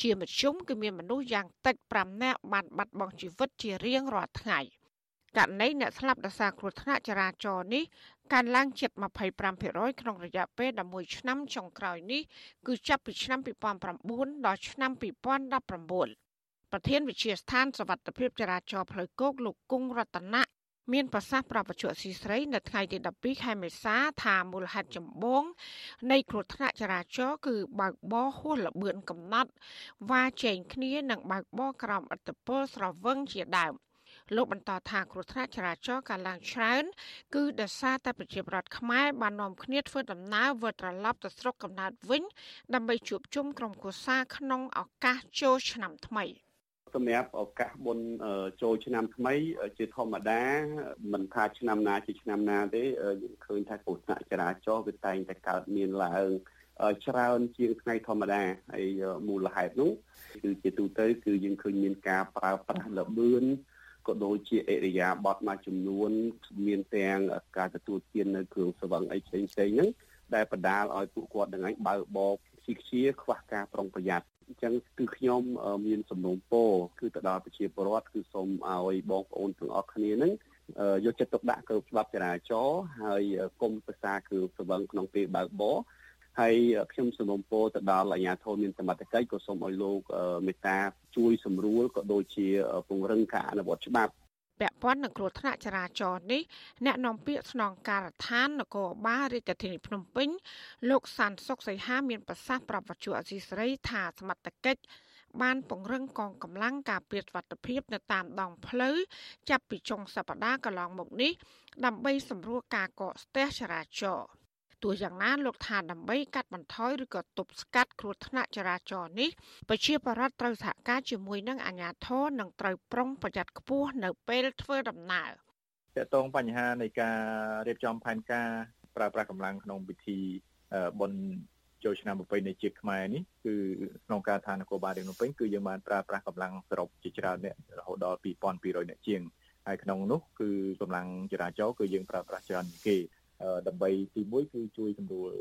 ជាមធ្យមគឺមានមនុស្សយ៉ាងតិច5នាក់បានបាត់បង់ជីវិតជារៀងរាល់ថ្ងៃ។ករណីអ្នកស្លាប់ដោយសារគ្រោះថ្នាក់ចរាចរណ៍នេះ កើនឡើងជិត25%ក្នុងរយៈពេល11ឆ្នាំចុងក្រោយនេះគឺចាប់ពីឆ្នាំ2009ដល់ឆ្នាំ2019ប្រធានវិទ្យាស្ថានសវត្ថិភាពចរាចរណ៍ផ្លូវគោកលោកគង់រតនៈមានប្រសាសន៍ប្រាប់បច្ចុប្បន្នស៊ីស្រីនៅថ្ងៃទី12ខែមេសាថាមូលហេតុចម្បង នៃគ្រោះថ្នាក់ចរាចរណ៍គឺបើកបរហួសល្បឿនកំណត់វ៉ាចែងគ្នានិងបើកបរក្រោមឥទ្ធិពលស្រវឹងជាដើម លោកបន្តថាគ្រោះថ្នាក់ចរាចរណ៍កើនឡើងច្រើនគឺដោយសារតែប្រជាពលរដ្ឋខ្មែរបាននាំគ្នាធ្វើដំណើរវិលត្រឡប់ទៅស្រុកកំណើតវិញ ដើម្បីជួបជុំក្រុមគ្រួសារក្នុងឱកាសចូលឆ្នាំថ្មីសម្រាប់ឱកាសបុណ្យចូលឆ្នាំថ្មី ជាធម្មតាមិនថាឆ្នាំណាជាឆ្នាំណាទេយើងឃើញថាគ្រោះថ្នាក់ចរាចរណ៍វាតែងតែកើតមានឡើងច្រើនជាងថ្ងៃធម្មតាហើយមូលហេតុនោះគឺជាទូទៅគឺយើងឃើញមានការប្រើប្រាស់លបឿន ក៏ដូចជាអរិយាប័ត្រមួយចំនួន មានទាំងការទទួលទាននៅគ្រឿងស្រវឹងអីផ្សេងផ្សេងហ្នឹងដែលបណ្ដាលឲ្យពួកគាត់នឹងឯងបើកបោកស៊ីខ្ជាខ្វះការប្រុងប្រយ័ត្នអញ្ចឹងគឺខ្ញុំមានសំណូមពរគឺទៅដល់ប្រជាពលរដ្ឋគឺសូមឲ្យបងប្អូនទាំងអស់គ្នានឹងយកចិត្តទុកដាក់គ្រប់ច្បាប់ចរាចរណ៍ហើយកុំប្រសាគ្រឿងស្រវឹងក្នុងពេលបើកបរ ហើយខ្ញុំសូមពរទៅដល់អាជ្ញាធរមានសមត្ថកិច្ចក៏សូមឲ្យលោកមេត្តាជួយសម្រួលក៏ដូចជាពង្រឹងការអនុវត្តច្បាប់ពាក់ព័ន្ធនឹងគ្រោះថ្នាក់ចរាចរណ៍នេះអ្នកនាំពាក្យស្នងការដ្ឋាននគរបាលរាជធានីភ្នំពេញលោកសាន់សុកសីហាមានប្រសាសន៍ប្រាប់វត្ថុអសីស្រីថាសមត្ថកិច្ចបានពង្រឹងកងកម្លាំងការពារសុវត្ថិភាពនៅតាមដងផ្លូវចាប់ពីចុងសប្តាហ៍កន្លងមកនេះដើម្បីសម្រួលការកកស្ទះចរាចរណ៍ ទោះយ៉ាងណាលោកថាដើម្បីកាត់បន្ថយឬក៏ទប់ស្កាត់គ្រោះថ្នាក់ចរាចរណ៍នេះប្រជាពលរដ្ឋត្រូវសហការជាមួយនឹងអាជ្ញាធរនិងត្រូវប្រុងប្រយ័ត្នខ្ពស់នៅពេលធ្វើដំណើរតកតងបញ្ហានៃការរៀបចំផែនការប្រើប្រាស់កម្លាំងក្នុងពិធីបុណ្យចូលឆ្នាំប្រពៃណីជាតិខ្មែរនេះគឺក្នុងការឋាននគរបាលរាជភ្នំពេញគឺយើងបានប្រើប្រាស់កម្លាំងសរុបជាច្រើនអ្នករហូតដល់2200អ្នកជាងហើយក្នុងនោះគឺកម្លាំងចរាចរណ៍គឺយើងប្រើប្រាស់ច្រើនជាងគេ ដើម្បីទី1គឺជួយសម្រួល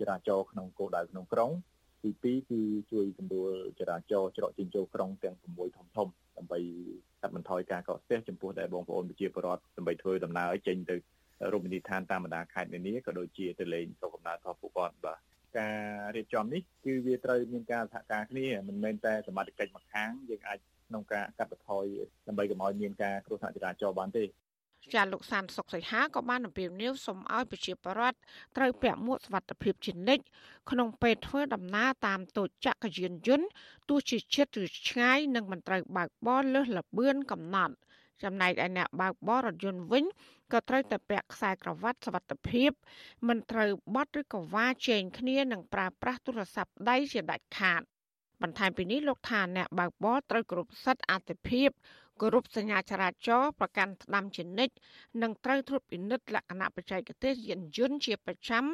ចរាចរណ៍ក្នុងគោលដៅក្នុងក្រុងទី2គឺជួយសម្រួលចរាចរណ៍ច្រកចេញចូលក្រុងទាំង6ធំធំដើម្បីកាត់បន្ថយការកកស្ទះចំពោះដែលបងប្អូនប្រជាពលរដ្ឋដើម្បីធ្វើដំណើរឲ្យចេញទៅរមណីយដ្ឋានតាមបណ្ដាខេត្តនានាក៏ដូចជាទៅលេងស្រុកកំណើតរបស់ពួកគាត់បាទការរៀបចំនេះគឺវាត្រូវមានការសហការគ្នាមិនមែនតែសមត្ថកិច្ចមួយខាងយើងអាចក្នុងការកាត់បន្ថយដើម្បីកុំឲ្យមានការគ្រោះថ្នាក់ចរាចរណ៍បានទេ ចាលោកសានសុកសីហាក៏បានអំពាវនាវសូមឲ្យប្រជាពលរដ្ឋត្រូវពាក់មួកសុវត្ថិភាពជានិច្ចក្នុងពេលធ្វើដំណើរតាមតូចចក្រយានយន្តទោះជាជិតឬឆ្ងាយនិងមិនត្រូវបើកបរលើសល្បឿនកំណត់ចំណែកឯអ្នកបើកបររថយន្តវិញក៏ត្រូវតែពាក់ខ្សែក្រវ៉ាត់សុវត្ថិភាព មិនត្រូវបត់ឬក៏វ៉ាជែងគ្នានិងប្រើប្រាស់ទូរស័ព្ទដៃជាដាច់ខាតបន្ថែមពីនេះលោកថាអ្នកបើកបរត្រូវគ្រប់សិទ្ធិអតិភិប គោរពសញ្ញាចរាចរណ៍ប្រកាន់ស្ដាំជានិច្ចនិងត្រូវត្រួតពិនិត្យលក្ខណៈបច្ចេកទេសយានយន្តជាប្រចាំ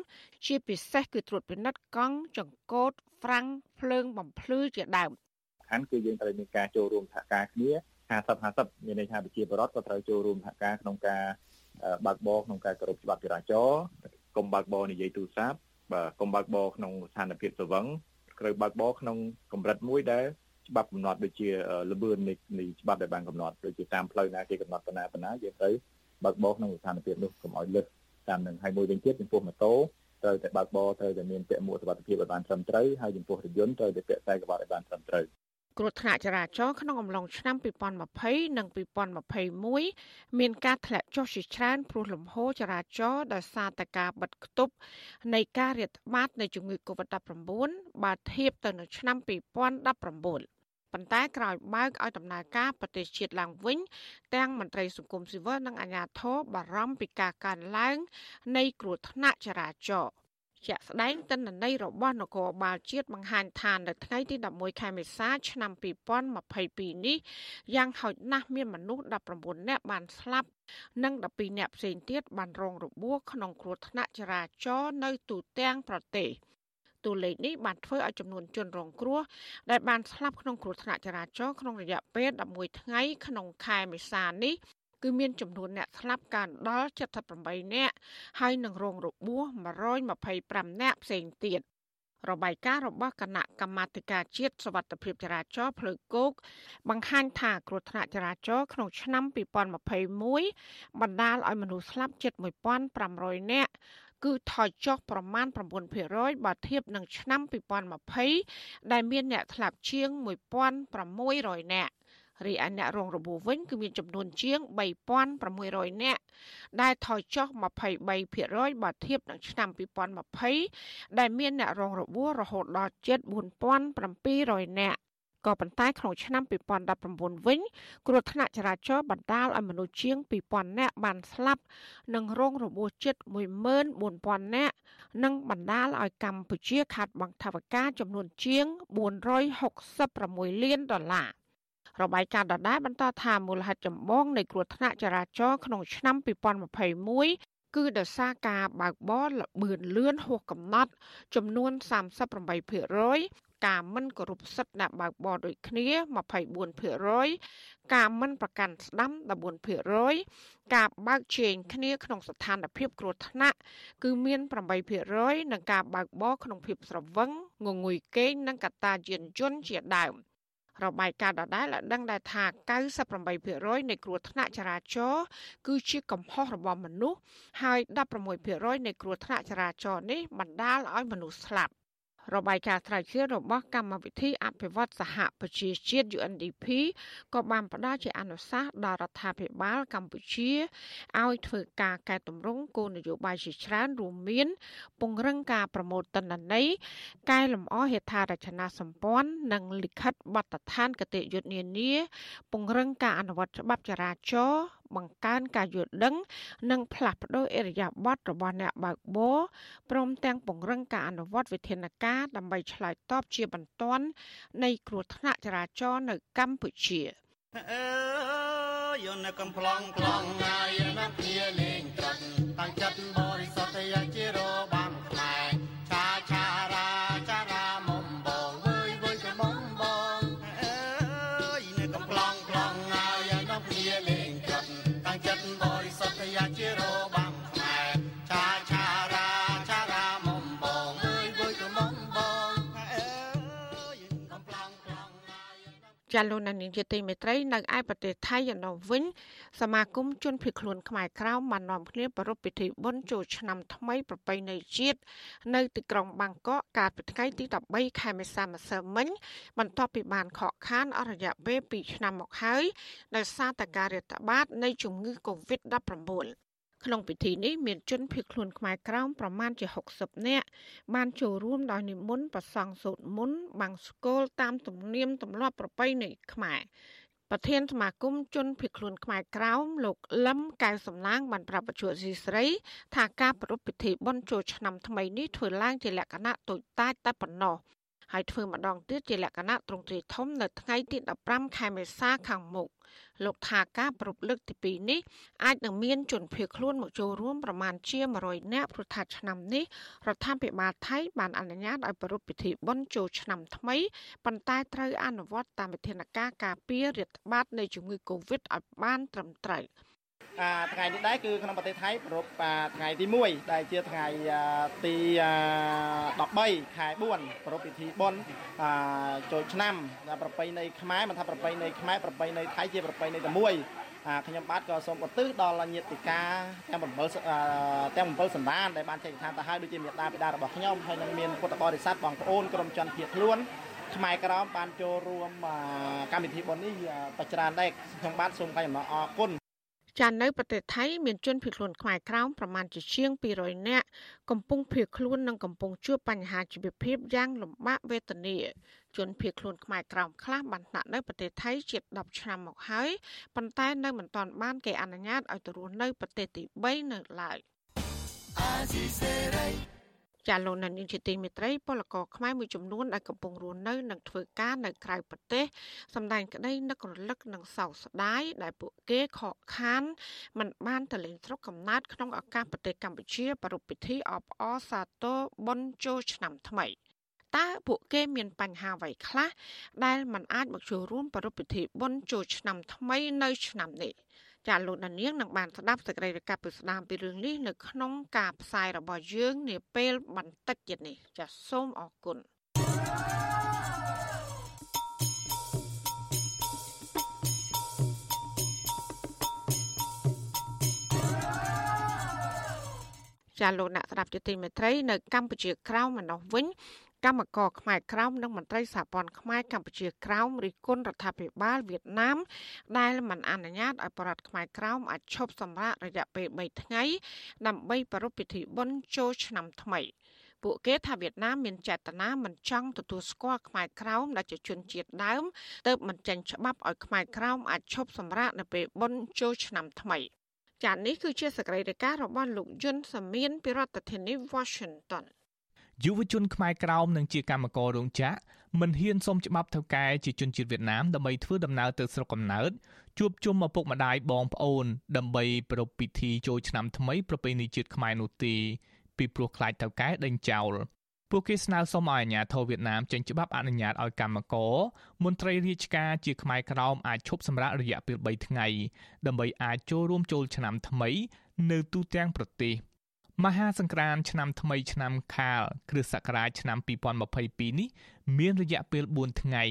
ជាពិសេសគឺត្រួតពិនិត្យកង់ចង្កូតហ្វ្រាំងភ្លើងបំភ្លឺជាដើមខាងគឺយើងត្រូវមានការចូលរួមសហការគ្នា50 50មានន័យថាប្រជាពលរដ្ឋក៏ត្រូវចូលរួមសហការក្នុងការបើកបរក្នុងការគោរពច្បាប់ចរាចរណ៍កុំបើកបរនិយាយទូរស័ព្ទបាទកុំបើកបរក្នុងស្ថានភាពស្វឹងត្រូវបើកបរក្នុងកម្រិតមួយដែល ច្បាប់កំណត់ដូចជាលបឿននៃនៃច្បាប់ដែលបានកំណត់ដូចជាតាមផ្លូវណាគេកំណត់ប៉ុណ្ណាប៉ុណ្ណាយើងត្រូវបើកបរក្នុងស្ថានភាពនោះកុំឲ្យលើសតាមនឹងហើយមួយវិញទៀតចំពោះម៉ូតូត្រូវតែបើកបរត្រូវតែមានពាក់មួកសុវត្ថិភាពឲ្យបានត្រឹមត្រូវហើយចំពោះរថយន្តត្រូវតែពាក់ខ្សែក្រវ៉ាត់ឲ្យបានត្រឹមត្រូវគ្រោះថ្នាក់ចរាចរណ៍ក្នុងអំឡុងឆ្នាំ2020និង2021មានការធ្លាក់ចុះជាច្រើនព្រោះលំហូរចរាចរណ៍ដោយសារតែការបិទគប់នៃការរាតត្បាតនៃជំងឺ Covid-19 បើធៀបទៅនឹងឆ្នាំ2019 ប៉ុន្តែក្រោយបើកឲ្យដំណើរការប្រទេសជាតិឡើងវិញ ទាំងមន្ត្រីសង្គមស៊ីវិលនិងអាជ្ញាធរបារម្ភពីការកើនឡើង នៃគ្រោះថ្នាក់ចរាចរណ៍ជាក់ស្ដែងទិន្នន័យរបស់នគរបាលជាតិបង្ហាញថានៅថ្ងៃទី11ខែមេសាឆ្នាំ2022នេះយ៉ាងហោចណាស់មានមនុស្ស19នាក់បានស្លាប់និង12អ្នកផ្សេងទៀតបានរងរបួសក្នុងគ្រោះថ្នាក់ចរាចរណ៍នៅទូទាំងប្រទេស តួលេខនេះបានធ្វើឲ្យចំនួនជនរងគ្រោះដែលបានស្លាប់ក្នុងគ្រោះថ្នាក់ចរាចរណ៍ក្នុងរយៈពេល11ថ្ងៃក្នុងខែមេសានេះគឺមានចំនួនអ្នកស្លាប់កើនដល់78នាក់ហើយនឹងរងរបួស125នាក់ផ្សេងទៀតរបាយការណ៍របស់គណៈកម្មាធិការជាតិសវត្ថិភាពចរាចរណ៍ផ្លូវគោកបង្ហាញថាគ្រោះថ្នាក់ចរាចរណ៍ក្នុងឆ្នាំ2021បណ្ដាលឲ្យមនុស្សស្លាប់ជិត1500នាក់ គឺថយចុះប្រមាណ9%បើធៀបនឹងឆ្នាំ2020ដែលមានអ្នកស្លាប់ជាង1600នាក់រីឯអ្នករងរបួសវិញគឺមានចំនួនជាង3600នាក់ដែលថយចុះ23%បើធៀបនឹងឆ្នាំ2020ដែលមានអ្នករងរបួសរហូតដល់ជិត4700នាក់ ក៏ប៉ុន្តែក្នុងឆ្នាំ2019វិញគ្រោះថ្នាក់ចរាចរណ៍បណ្ដាលឲ្យមនុស្សជាង2000នាក់បានស្លាប់ និងរងរបួសជិត14000នាក់និងបណ្ដាលឲ្យកម្ពុជាខាត់បង់ថវិកាចំនួនជាង466លានដុល្លាររបាយការណ៍ដដែលបន្តថាមូលហេតុចម្បងនៃគ្រោះថ្នាក់ចរាចរណ៍ក្នុងឆ្នាំ2021គឺដោយសារការបើកបរលបឿនលឿនហួសកំណត់ចំនួន38% ការមិនគោរពសិទ្ធិអ្នកបើកបរដូចគ្នា24%ការមិនប្រកាន់ស្ដាំ14%ការបើកជែងគ្នាក្នុងស្ថានភាពគ្រោះថ្នាក់គឺមាន8%និងការបើកបរក្នុងភាពស្រវឹងងងុយគេងនិងកត្តាយានយន្តជាដើម។របាយការណ៍ដដែលឲ្យដឹងដែរថា98%នៃគ្រោះថ្នាក់ចរាចរណ៍គឺជាកំហុសរបស់មនុស្សហើយ16%នៃគ្រោះថ្នាក់ចរាចរណ៍នេះបណ្ដាលឲ្យមនុស្សស្លាប់ របាយការណ៍ស្រាវជ្រាវរបស់កម្មវិធីអភិវឌ្ឍសហប្រជាជាតិ UNDP ក៏បានផ្ដល់ជាអនុសាសន៍ដល់រដ្ឋាភិបាលកម្ពុជាឲ្យធ្វើការកែតម្រង់គោលនយោបាយជាច្រើនរួមមាន ពង្រឹងការប្រមូលទិន្នន័យកែលម្អហេដ្ឋារចនាសម្ព័ន្ធនិងលិខិតបទដ្ឋានគតិយុត្តនានា ពង្រឹងការអនុវត្តច្បាប់ចរាចរណ៍ បង្កើនការយល់ដឹង និងផ្លាស់ប្តូរអរិយាប័ត្ររបស់អ្នកបើកបរព្រមទាំងពង្រឹងការអនុវត្តវិធានការដើម្បីឆ្លើយតបជាបន្ទាន់នៃគ្រោះថ្នាក់ចរាចរណ៍នៅកម្ពុជាអើយនៅកំ pl ង plong ហើយណាគ្នាលេងត្រត់តាំងចិត្តបរិសុទ្ធយ៉ាងជារបា ចាលោកនាងជាទីមេត្រីនៅឯប្រទេសថៃឯនោះវិញសមាគមជនភៀសខ្លួនខ្មែរក្រៅបាននាំគ្នាប្រារព្ធពិធីបុណ្យចូលឆ្នាំថ្មីប្រពៃណីជាតិនៅទីក្រុងបាងកកកាលពីថ្ងៃទី13ខែមេសាម្សិលមិញបន្ទាប់ពីបានខកខានអររយៈពេល2ឆ្នាំមកហើយដោយសារតែការរាតត្បាតនៃជំងឺ Covid-19 ក្នុងពិធីនេះមានជនភៀសខ្លួនខ្មែរក្រោមប្រមាណជា60នាក់បានចូលរួមដោយនិមន្តប្រសង់សូត្រមន្តបាំងស្គលតាមទំនៀមទម្លាប់ប្រពៃណីខ្មែរប្រធានសមាគមជនភៀសខ្លួនខ្មែរក្រោមលោកលឹមកៅសំឡាងបានប្រាប់បច្ចុប្បន្នស៊ីស្រី ថាការប្រារព្ធពិធីបុណ្យចូលឆ្នាំថ្មីនេះធ្វើឡើងជាលក្ខណៈតូចតាចតែប៉ុណ្ណោះ ហើយធ្វើម្ដងទៀតជាលក្ខណៈទ្រង់ទ្រាយធំនៅថ្ងៃទី15ខែមេសាខាងមុខលោកថាការប្រពលើកទី2នេះអាចនឹងមានជនភៀសខ្លួនមកចូលរួមប្រមាណជា100នាក់ព្រោះថាឆ្នាំនេះរដ្ឋាភិបាលថៃបានអនុញ្ញាតឲ្យប្រារព្ធពិធីបុណ្យចូលឆ្នាំថ្មីប៉ុន្តែត្រូវអនុវត្តតាមវិធានការការពាររាតត្បាតនៃជំងឺ Covid ឲ្យបានត្រឹមត្រូវ។ ថ្ងៃនេះដែរគឺក្នុងប្រទេសថៃប្រពថ្ងៃទី1ដែលជាថ្ងៃទី13ខែ4ប្រពពិធីបុណ្យចូលឆ្នាំប្រពៃណីខ្មែរមិនថាប្រពៃណីខ្មែរប្រពៃណីថៃជាប្រពៃណីតែមួយខ្ញុំបាទក៏សូមឧទ្ទិសដល់ញាតិកាទាំង7ទាំង7សន្តានដែលបានចែកឋានទៅហើយដូចជាមេដាបិតារបស់ខ្ញុំហើយនឹងមានពុទ្ធបរិស័ទបងប្អូនក្រុមជនភៀសខ្លួនខ្មែរក្រមបានចូលរួមកម្មវិធីបុណ្យនេះបច្ច្រើនដែរខ្ញុំបាទសូមកាយអំណរអគុណ ចានៅប្រទេសថៃមានជនភៀសខ្លួនខ្មែរក្រោមប្រមាណជាជាង200នាក់កំពុងភៀសខ្លួននិងកំពុងជួបបញ្ហាជីវភាពយ៉ាងលំបាកវេទនាជនភៀសខ្លួនខ្មែរក្រោមខ្លះបានស្នាក់នៅប្រទេសថៃជិត10ឆ្នាំមកហើយប៉ុន្តែនៅមិនទាន់បានគេអនុញ្ញាតឲ្យទៅរស់នៅប្រទេសទី3នៅឡើយ ចាលោកនាងជាទីមេត្រីពលករខ្មែរមួយចំនួនដែលកំពុងរស់នៅនិងធ្វើការនៅក្រៅប្រទេសសម្ដែងក្តីនឹករលឹកនិងសោកស្ដាយដែលពួកគេខកខានមិនបានទៅលេងស្រុកកំណើតក្នុងឱកាសប្រទេសកម្ពុជាប្រារព្ធពិធីអបអរសាទរបុណ្យចូលឆ្នាំថ្មីតើពួកគេមានបញ្ហាអ្វីខ្លះដែលมันអាចមកចូលរួមប្រារព្ធពិធីបុណ្យចូលឆ្នាំថ្មីនៅឆ្នាំនេះ។ ចាលោកដានៀងនឹងបានស្ដាប់សេចក្តីរាយការណ៍ពីស្ដាមពីរឿងនេះនៅក្នុងការផ្សាយរបស់យើងនាពេលបន្តិចទៀតនេះចាសូមអរគុណចាលោកអ្នកស្ដាប់ជាទីមេត្រីនៅកម្ពុជាក្រៅម្ដងវិញ កម្មករខ្មែរក្រោមនិងមន្ត្រីសហព័ន្ធខ្មែរកម្ពុជាក្រោមរិះគន់រដ្ឋាភិបាលវៀតណាមដែលមិនអនុញ្ញាតឲ្យបរតខ្មែរក្រោមអាចឈប់សម្រាករយៈពេល3ថ្ងៃ ដើម្បីប្រារព្ធពិធីបុណ្យចូលឆ្នាំថ្មីពួកគេថាវៀតណាមមានចេតនាមិនចង់ទទួលស្គាល់ខ្មែរក្រោមដែលជាជនជាតិដើមទើបមិនចេញច្បាប់ឲ្យខ្មែរក្រោមអាចឈប់សម្រាកនៅពេលបុណ្យចូលឆ្នាំថ្មីចា៎នេះគឺជាសកម្មភាពរបស់លោកយុនសាមៀនពីរដ្ឋធានី Washington យុវជនខ្មែរក្រោមនិងជាកម្មកររោងចក្រមិនហ៊ានសុំច្បាប់ថៅកែជាជនជាតិវៀតណាមដើម្បីធ្វើដំណើរទៅស្រុកកំណើតជួបជុំឪពុកម្ដាយបងប្អូន ដើម្បីប្រារព្ធពិធីចូលឆ្នាំថ្មីប្រពៃណីជាតិខ្មែរនោះទេពីព្រោះខ្លាចថៅកែដេញចោលពួកគេស្នើសុំឲ្យអាជ្ញាធរវៀតណាមចេញច្បាប់អនុញ្ញាតឲ្យកម្មករមន្ត្រីរាជការជាខ្មែរក្រោមអាចឈប់សម្រាករយៈពេល3ថ្ងៃដើម្បីអាចចូលរួមចូលឆ្នាំថ្មី នៅទូទាំងប្រទេស មហាសង្ក្រានឆ្នាំថ្មីឆ្នាំខាលគ្រិស្តសករាជឆ្នាំ2022នេះមានរយៈពេល4ថ្ងៃ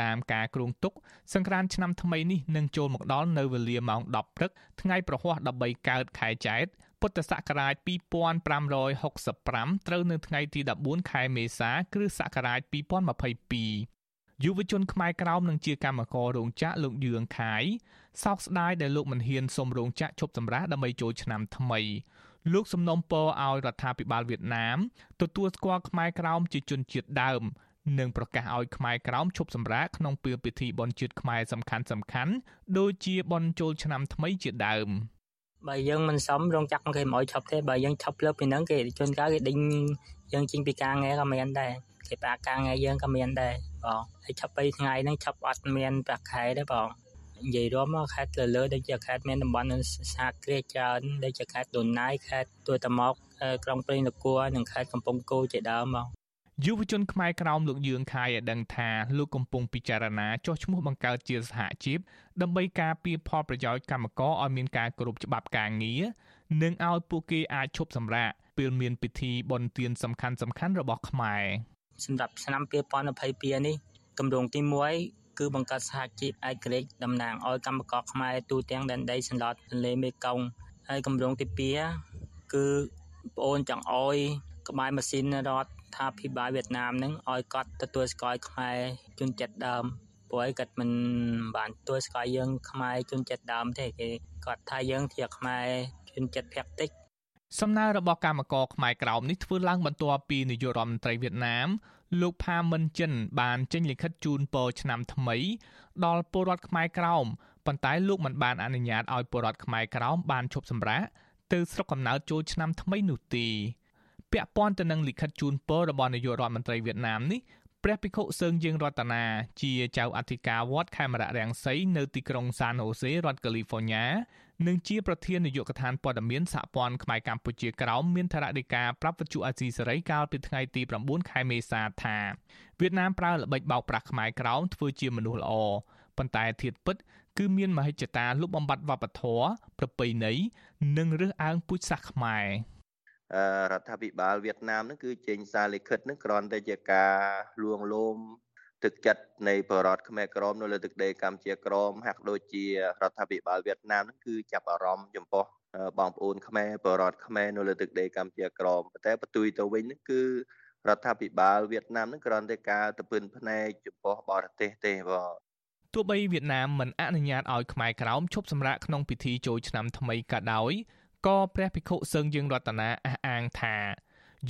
តាមការគ្រោងទុកសង្ក្រានឆ្នាំថ្មីនេះនឹងចូលមកដល់នៅវេលាម៉ោង10ព្រឹកថ្ងៃប្រហ័ស13កើតខែចែកពុទ្ធសករាជ2565ត្រូវនៅថ្ងៃទី14ខែមេសាគ្រិស្តសករាជ2022យុវជនខ្មែរក្រោមនឹងជាកម្មកររោងចក្រលោកយឿងខាយសោកស្ដាយដែលលោកមិនហ៊ានសុំរោងចក្រឈប់សម្រាកដើម្បីចូលឆ្នាំថ្មី លោកសំណុំពរឲ្យរដ្ឋាភិបាលវៀតណាមទទួលស្គាល់ខ្មែរក្រោមជាជនជាតិដើមនិងប្រកាសឲ្យខ្មែរក្រោមឈប់សម្រាកក្នុងពេលពិធីបុណ្យជាតិខ្មែរសំខាន់សំខាន់ដូចជាបុណ្យចូលឆ្នាំថ្មីជាដើមបើយើងមិនសមរងចាក់គេមិនឲ្យឈប់ទេបើយើងឈប់លើពីហ្នឹងគេជួនកាលគេដេញយើងចេញពីការងារក៏មានដែរគេបាការងារយើងក៏មានដែរបងហើយឈប់3ថ្ងៃហ្នឹងឈប់អត់មានប្រាក់ខែទេបង និយាយរួមមកខេត្តលើលើដូចជាខេត្តមានតំបន់សហគ្រាសច្រើនដូចជាខេត្តដូនណាយខេត្តទួតមកក្រុងព្រៃនគរនិងខេត្តកំពង់គោជាដើមមកយុវជនខ្មែរក្រោមលោកយឿងខាយឲ្យដឹងថាលោកកំពុងពិចារណាចុះឈ្មោះបង្កើតជាសហជីពដើម្បីការពារផលប្រយោជន៍កម្មករឲ្យមានការគោរពច្បាប់ការងារនិងឲ្យពួកគេអាចឈប់សម្រាកពេលមានពិធីបុណ្យទានសំខាន់សំខាន់របស់ខ្មែរសម្រាប់ឆ្នាំ2022នេះគម្រោងទី1 គឺបង្កើតសហជីពឯករាជ្យតំណាងឲ្យកម្មករខ្មែរទូទាំងដែនដីសន្លត់ទន្លេមេគង្គហើយគម្រោងទី2គឺបងអូនចង់អោយក្បែរម៉ាស៊ីនរដ្ឋថាភិបាលវៀតណាមនឹងឲ្យគាត់ទទួលស្គាល់ខ្មែរជនជាតិដើមព្រោះគាត់មិនបានទទួលស្គាល់យើងខ្មែរជនជាតិដើមទេគេគាត់ថាយើងជាខ្មែរជនជាតិភាគតិច សំណើរបស់កម្មករខ្មែរក្រោមនេះធ្វើឡើងបន្ទាប់ពីនាយករដ្ឋមន្ត្រីវៀតណាមលោកផាមិនចិន បានចេញលិខិតជូនពរឆ្នាំថ្មី ដល់ពលរដ្ឋខ្មែរក្រោមប៉ុន្តែលោកមិនបានអនុញ្ញាតឲ្យពលរដ្ឋខ្មែរក្រោមបានឈប់សម្រាកទៅស្រុកកំណើតចូលឆ្នាំថ្មីនោះទេពាក់ព័ន្ធទៅនឹងលិខិតជូនពររបស់នាយករដ្ឋមន្ត្រីវៀតណាមនេះព្រះភិក្ខុសើងយើងរតនាជាចៅអធិការវត្តខេមរៈរាំងសីនៅទីក្រុងសានហូសេរដ្ឋកាលីហ្វ័រញ៉ា និងជាប្រធាននាយកដ្ឋានព័ត៌មានសហព័ន្ធខ្មែរកម្ពុជាក្រោមមានថរដីកាប្រាប់វិទ្យុអាស៊ីសេរីកាលពីថ្ងៃទី9ខែមេសាថាវៀតណាមប្រើល្បិចបោកប្រាស់ខ្មែរក្រោមធ្វើជាមនុស្សល្អប៉ុន្តែធៀបពិតគឺមានមហិច្ឆតាលុបបំបាត់វប្បធម៌ប្រពៃណីនិងរើសអើងពូជសាសន៍ខ្មែររដ្ឋាភិបាលវៀតណាមនឹងគឺចេញសារលិខិតនឹងគ្រាន់តែជាការលួងលោម ទឹកចិត្តនៃបរតខ្មែរក្រមនៅលើទឹកដីកម្ពុជាក្រមហាក់ដូចជារដ្ឋាភិបាលវៀតណាមនឹងគឺចាប់អារម្មណ៍ចំពោះបងប្អូនខ្មែរបរតខ្មែរនៅលើទឹកដីកម្ពុជាក្រមប៉ុន្តែបន្ទុយទៅវិញនឹងគឺរដ្ឋាភិបាលវៀតណាមនឹងគ្រាន់តែការទៅពឹនភ្នែកចំពោះបរទេសទេបងទោះបីវៀតណាមមិនអនុញ្ញាតឲ្យខ្មែរក្រោមឈប់សម្រាកក្នុងពិធីចូលឆ្នាំថ្មីក៏ដោយក៏ព្រះភិក្ខុសឹងយើងរតនាអះអាងថា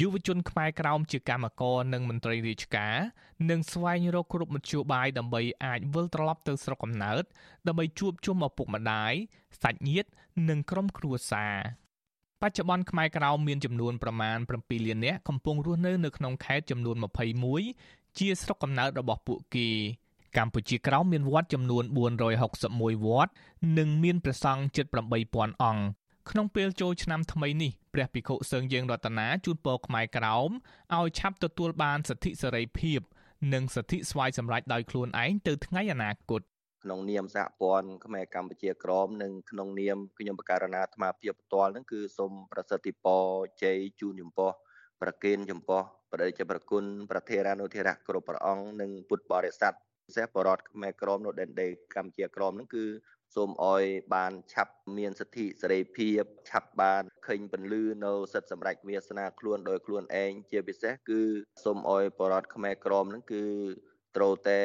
យុវជនខ្មែរក្រោមជាកម្មករនិងមន្ត្រីរាជការនឹងស្វែងរកគ្រប់មធ្យោបាយដើម្បីអាចវិលត្រឡប់ទៅស្រុកកំណើតដើម្បីជួបជុំឪពុកម្ដាយសាច់ញាតិនិងក្រុមគ្រួសារបច្ចុប្បន្នខ្មែរក្រោមមានចំនួនប្រមាណ7លាននាក់កំពុងរស់នៅនៅក្នុងខេត្តចំនួន21ជាស្រុកកំណើតរបស់ពួកគេកម្ពុជាក្រោមមានវត្តចំនួន461វត្តនិងមានព្រះសង្ឃជិត8000អង្គក្នុងពេលចូលឆ្នាំថ្មីនេះ ព្រះភិក្ខុសឹងយើងរតនាជូនពរខ្មែរក្រោមឲ្យឆាប់ទទួលបានសិទ្ធិសេរីភាព និងសិទ្ធិស្វ័យសម្រេចដោយខ្លួនឯងទៅថ្ងៃអនាគតក្នុងនាមសហព័ន្ធខ្មែរកម្ពុជាក្រមនិងក្នុងនាមខ្ញុំបការណាអាត្មាភាពផ្ទាល់ហ្នឹងគឺសូមប្រសិទ្ធិពរជ័យជូនចំពោះប្រគេនចំពោះបដិជប្រគុណប្រធារានុធិរៈគ្រប់ព្រះអង្គនិងពុទ្ធបរិស័ទពិសេសបរតខ្មែរក្រមនៅដែនដីកម្ពុជាក្រមហ្នឹងគឺ សូមអោយបានឆាប់មានសិទ្ធិសេរីភាពឆាប់បានឃើញពន្លឺនៅសិទ្ធិសម្រេចវាសនាខ្លួនដោយខ្លួនឯងជាពិសេសគឺសូមអោយបរតខ្មែរក្រមហ្នឹងគឺត្រូវតែ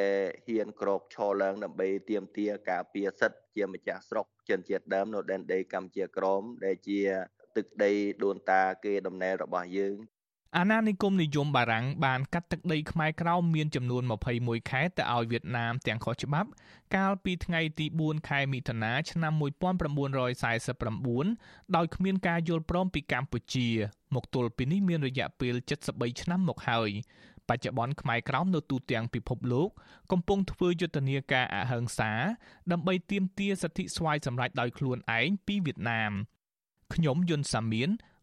ហ៊ានក្រោកឈរឡើងដើម្បីទាមទារការពារសិទ្ធិជាម្ចាស់ស្រុកចិនជាតិដើមនៅដែនដីកម្ពុជាក្រមដែលជាទឹកដីដូនតាគេដំណែលរបស់យើង អាណានិគមនិយមបារាំងបានកាត់ទឹកដីខ្មែរក្រោមមានចំនួន21ខេត្តទៅឲ្យវៀតណាមទាំងខុសច្បាប់ កាលពីថ្ងៃទី4ខែមិថុនាឆ្នាំ1949ដោយគ្មានការយល់ព្រមពីកម្ពុជា មកទល់ពេលនេះមានរយៈពេល73ឆ្នាំមកហើយបច្ចុប្បន្នខ្មែរក្រោមនៅទូទាំងពិភពលោកកំពុងធ្វើយុទ្ធនាការអហិង្សា ដើម្បីទាមទារសិទ្ធិស្វ័យសម្រេចដោយខ្លួនឯងពីវៀតណាមខ្ញុំយុនសាមៀន